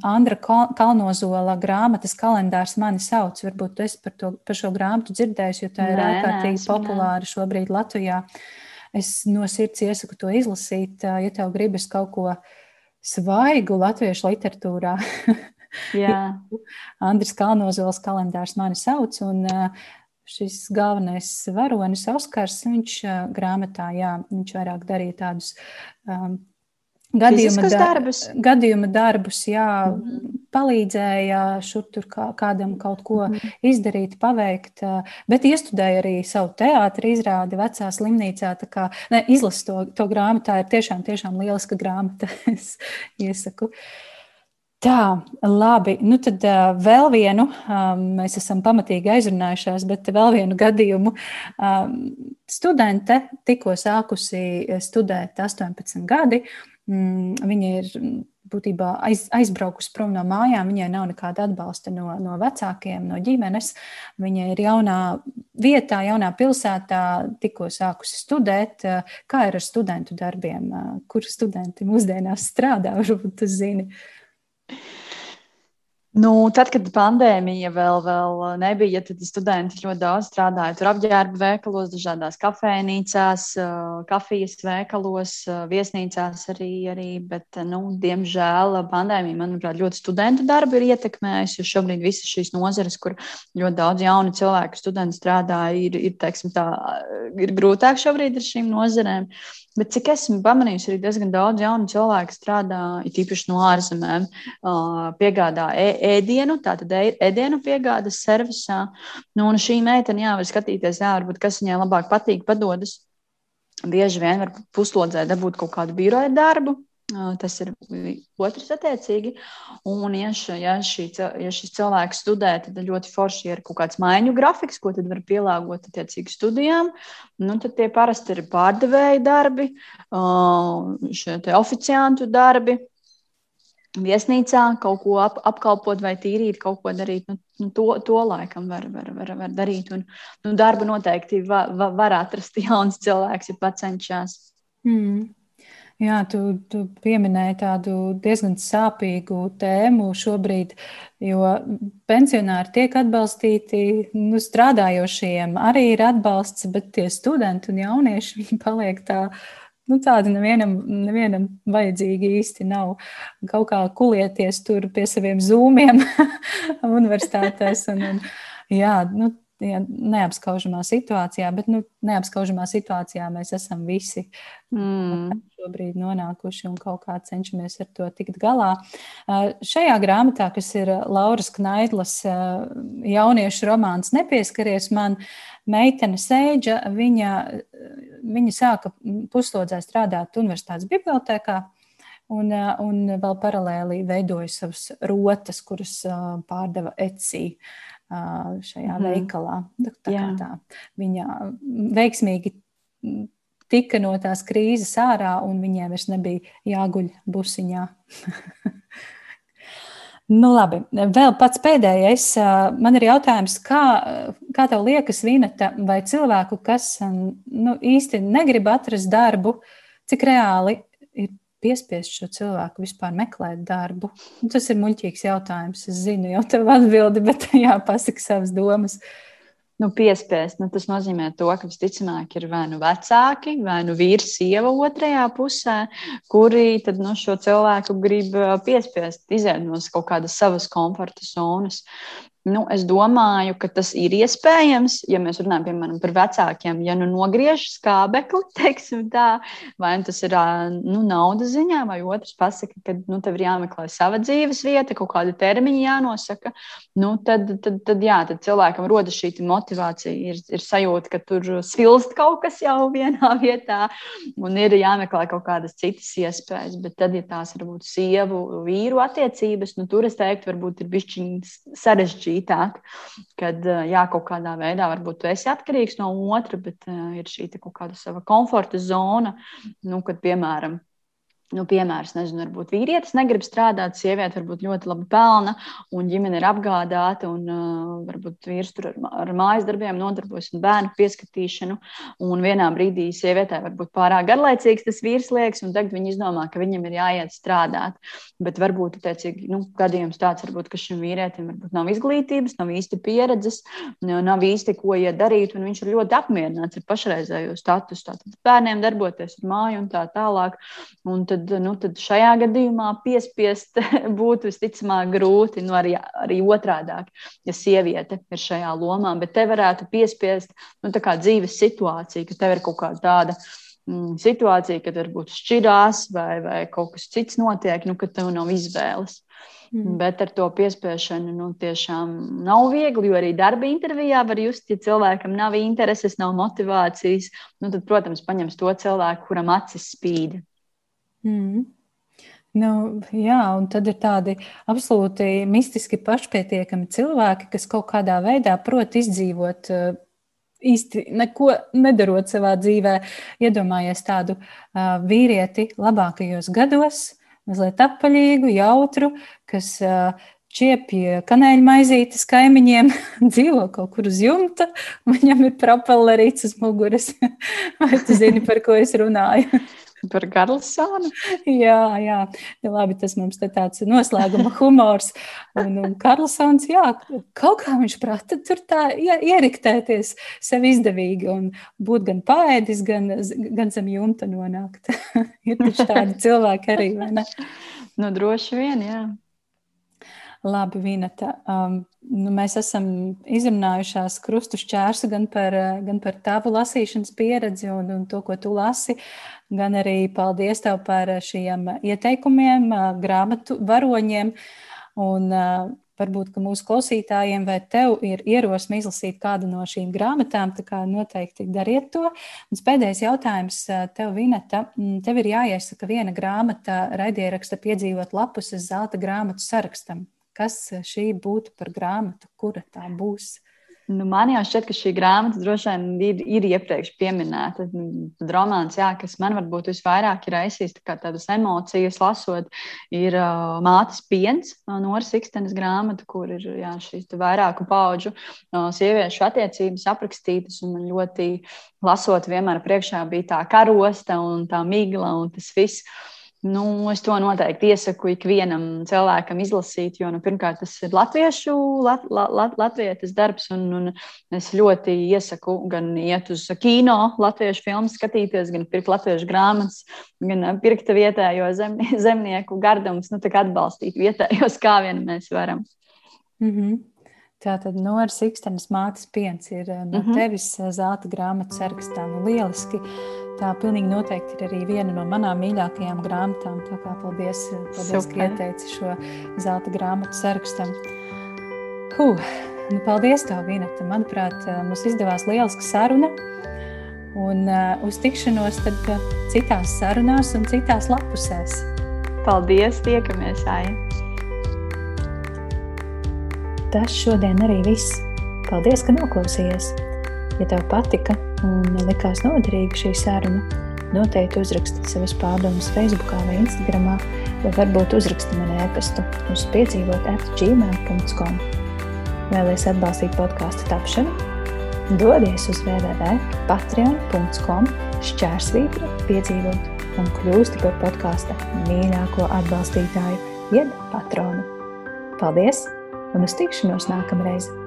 Andra Kalnozola grāmatas kalendārs mani sauc. Varbūt tu esi par, to, par šo grāmatu dzirdējis, jo tā ir ārkārtīgi populāra šobrīd Latvijā. Es no sirds iesaku to izlasīt, ja tev gribas kaut ko svaigu latviešu literatūrā. <laughs> Andris Kalnozols kalendārs mani sauc, un šis galvenais varonis Oskars, viņš grāmatā, jā, viņš vairāk darīja tādus um, gadījuma, darbus. gadījuma darbus, jā, mm palīdzēja šur tur kā, kādam kaut ko mm izdarīt, paveikt, bet iestudēja arī savu teātri izrādi vecā slimnīcā. Tā kā ne, izlas to, to grāmatu, tā ir tiešām, tiešām lieliska grāmata, <laughs> es iesaku. Tā, labi. Nu tad uh, vēl vienu, um, mēs esam pamatīgi aizrunājušās, bet vēl vienu gadījumu. Um, studente tikko sākusi studēt 18 gadi, Mm, viņa ir būtībā aiz, aizbraukusi prom no mājām. Viņai nav nekāda atbalsta no, no vecākiem, no ģimenes. Viņa ir jaunā vietā, jaunā pilsētā, tikko sākusi studēt. Kā ir ar studentu darbiem? Kur studenti mūsdienās strādā? <laughs> Varbūt tas zini. Nu, tad, kad pandēmija vēl, vēl nebija, tad studenti ļoti daudz strādāja tur apģērba veikalos, dažādās kafejnīcās, kafijas veikalos, viesnīcās arī. arī bet, nu, diemžēl pandēmija, manuprāt, ļoti studentu darbu ir ietekmējusi. Jo šobrīd visas šīs nozares, kur ļoti daudz jaunu cilvēku studenti strādā, ir, ir, teiksim, tā, ir grūtāk šobrīd ar šīm nozarēm. Bet cik esmu pamanījis, arī diezgan daudz jaunu cilvēku strādā, it īpaši no ārzemēm, piegādā ēdienu, tātad ēdienu piegādas servisā. Nu, un šī meitene, jā, var skatīties, jā, varbūt kas viņai labāk patīk, padodas. Bieži vien var puslodzē dabūt kaut kādu biroja darbu, Tas ir otrs, attiecīgi. Un, ja, š, ja, šī, ja šis cilvēks studē, tad ļoti forši ir kaut kāds maiņu grafiks, ko tad var pielāgot attiecīgi studijām. Nu, tad tie parasti ir pārdevēja darbi, šie oficiantu darbi, viesnīcā kaut ko ap, apkalpot vai tīrīt, kaut ko darīt. Nu, nu, to, to laikam var, var, var, var darīt. Un, nu, darbu noteikti va, va, var atrast <laughs> jauns cilvēks, ja pats cenšas. Mm. Jā, tu, tu pieminēji tādu diezgan sāpīgu tēmu šobrīd, jo pensionāri tiek atbalstīti, nu, strādājošiem arī ir atbalsts, bet tie studenti un jaunieši <laughs> paliek tā. Nu, tāda nevienam, nevienam vajadzīga īsti nav. Kaut kā kulieties tur pie saviem zūmiem <laughs> universitātēs. Un, un, jā, nu, ja neapskaužamā situācijā, bet nu, neapskaužamā situācijā mēs esam visi mm. šobrīd nonākuši un kaut kā cenšamies ar to tikt galā. Šajā grāmatā, kas ir Lauras Knaidlas jauniešu romāns Nepieskaries man, meitene Sēģa, viņa, viņa sāka puslodzē strādāt universitātes bibliotēkā. Un, un vēl paralēli veidoja savas rotas, kuras pārdeva Etsy. Šajā mm. veikalā. Nu, tā tā. Viņa veiksmīgi tika no tās krīzes ārā, un viņiem vairs nebija jāguļ busiņā. <laughs> nu, labi, vēl pats pēdējais. Man ir jautājums, kā, kā tev liekas, Vineta, vai cilvēku, kas nu, īsti negrib atrast darbu, cik reāli piespiest šo cilvēku vispār meklēt darbu? Nu, tas ir muļķīgs jautājums. Es zinu jau tev atbildi, bet <laughs> jāpasaka savas domas. Nu, piespiest, nu, tas nozīmē to, ka visticamāk ir vai nu vecāki, vai nu vīrs, sieva otrajā pusē, kuri tad, nu, šo cilvēku grib piespiest, iziet no kaut kādas savas komforta zonas. Nu, es domāju, ka tas ir iespējams, ja mēs runājam piemēram, par vecākiem. Ja nu nogriež skābekli, <laughs> tā, vai nu tas ir nu, naudas ziņā, vai otrs pasaka, ka nu, tev ir jāmeklē sava dzīves vieta, kaut kāda termiņa jānosaka, nu, tad, tad, tad, jā, tad cilvēkam rodas šī motivācija. Ir, ir sajūta, ka tur svilst kaut kas jau <laughs> vienā vietā, un ir jāmeklē kaut kādas citas iespējas. Bet tad, ja tās ir varbūt sievu, vīru attiecības, nu, tur es teiktu, varbūt ir bišķiņas sarežģīti sarežģītāk, kad jā, kaut kādā veidā varbūt tu esi atkarīgs no otra, bet ir šī kaut kāda sava komforta zona, nu, kad, piemēram, Nu, piemērs, nezinu, varbūt vīrietis negrib strādāt, sieviete varbūt ļoti labi pelna, un ģimene ir apgādāta, un uh, varbūt vīrs tur ar, ar mājas darbiem nodarbojas un bērnu pieskatīšanu. Un vienā brīdī sievietē varbūt pārāk garlaicīgs tas vīrs liekas, un tagad viņi izdomā, ka viņam ir jāiet strādāt. Bet varbūt teicīgi, nu, gadījums tāds, varbūt, ka šim vīrietim nav izglītības, nav īsti pieredzes, nav īsti ko iet darīt, un viņš ir ļoti apmierināts ar pašreizējo statusu. Tātad bērniem darboties ar māju un tā tālāk. Un tad tad, nu, tad šajā gadījumā piespiest <laughs> būtu visticamāk grūti, nu, arī, arī otrādāk, ja sieviete ir šajā lomā. Bet te varētu piespiest nu, dzīves situāciju, ka tev ir kaut kāda tāda mm, situācija, kad varbūt šķirās vai, vai kaut kas cits notiek, nu, ka tev nav izvēles. Mm. Bet ar to piespiešanu nu, tiešām nav viegli, jo arī darba intervijā var just, ja cilvēkam nav intereses, nav motivācijas, nu, tad, protams, paņems to cilvēku, kuram acis spīd. Mm. Nu, jā, un tad ir tādi absolūti mistiski pašpietiekami cilvēki, kas kaut kādā veidā prot izdzīvot uh, īsti neko nedarot savā dzīvē. Iedomājies tādu uh, vīrieti labākajos gados, mazliet apaļīgu, jautru, kas uh, čiepja kanēļa maizītes kaimiņiem, <laughs> dzīvo kaut kur uz jumta, viņam ir propellerīts uz muguras. <laughs> Vai tu zini, par ko es runāju? <laughs> Par Karlsonu? jā, jā. Ja, labi, tas mums te tāds noslēguma humors. Un, un Karlsons, jā, kaut kā viņš prata tur tā ieriktēties sev izdevīgi un būt gan paēdis, gan, gan zem jumta nonākt. <laughs> Ir taču tādi cilvēki arī, vai ne? Nu, droši vien, jā. Labi, Vineta. Um, nu, mēs esam izrunājušās krustu šķērsu gan par, gan par tavu lasīšanas pieredzi un, un to, ko tu lasi, gan arī paldies tev par šiem ieteikumiem, grāmatu varoņiem. Un, varbūt mūsu klausītājiem vai tev ir ierosme izlasīt kādu no šīm grāmatām, tad noteikti dariet to. Un pēdējais jautājums tev, Vineta. Tev ir jāiesaka viena grāmata raidieraksta piedzīvot lapus zelta grāmatu sarakstam. Kas šī būtu par grāmatu, kura tā būs? Nu, man jau šķiet, ka šī grāmata droši vien ir, ir iepriekš pieminēta. Tad romāns, jā, kas man varbūt visvairāk ir aizsīs tā tādas emocijas, lasot, ir uh, Mātes piens, uh, Noras Ikstenes grāmata, kur ir jā, šīs vairāku pauģu uh, sieviešu attiecības aprakstītas. Man ļoti lasot, vienmēr priekšā bija tā karosta un tā migla un tas viss. Nu, es to noteikti iesaku ikvienam cilvēkam izlasīt, jo nu, pirmkārt tas ir latviešu, lat, lat, latviešu darbs, un, un es ļoti iesaku gan iet uz kino, latviešu filmu skatīties, gan pirkt latviešu grāmatas, gan pirkt vietējo zem, <laughs> zemnieku gardumus, nu, atbalstīt vietējos, kā vien mēs varam. Mm -hmm. Tā tad Noras Ikstenes mātes piens ir no mm -hmm. tevis zelta grāmatas sarakstā. Nu, lieliski! Tā pilnīgi noteikti ir arī viena no manām mīļākajām grāmatām. Tā kā paldies, paldies ka ieteici šo zelta grāmatu sarakstam. Huh, nu paldies, tev, Vineta. Manuprāt, mums izdevās lieliska saruna. Un uh, uz tikšanos tad citās sarunās un citās lapusēs. Paldies, tiekamies, Aija! Tas šodien arī viss. Paldies, ka noklausījies! Ja tev patika un likās noderīga šī saruna, noteikti uzraksti savas pārdomas Facebook vai Instagram, vai varbūt uzraksti man e-pastu uz piedzīvot atgmail.com. Vēlēs atbalstīt podkāstu tapšanu? Dodies uz www.patreon.com šķērsvītra piedzīvot un kļūsti par podkāsta mīļāko atbalstītāju, jeb patronu. Paldies un uz tikšanos nākamreiz!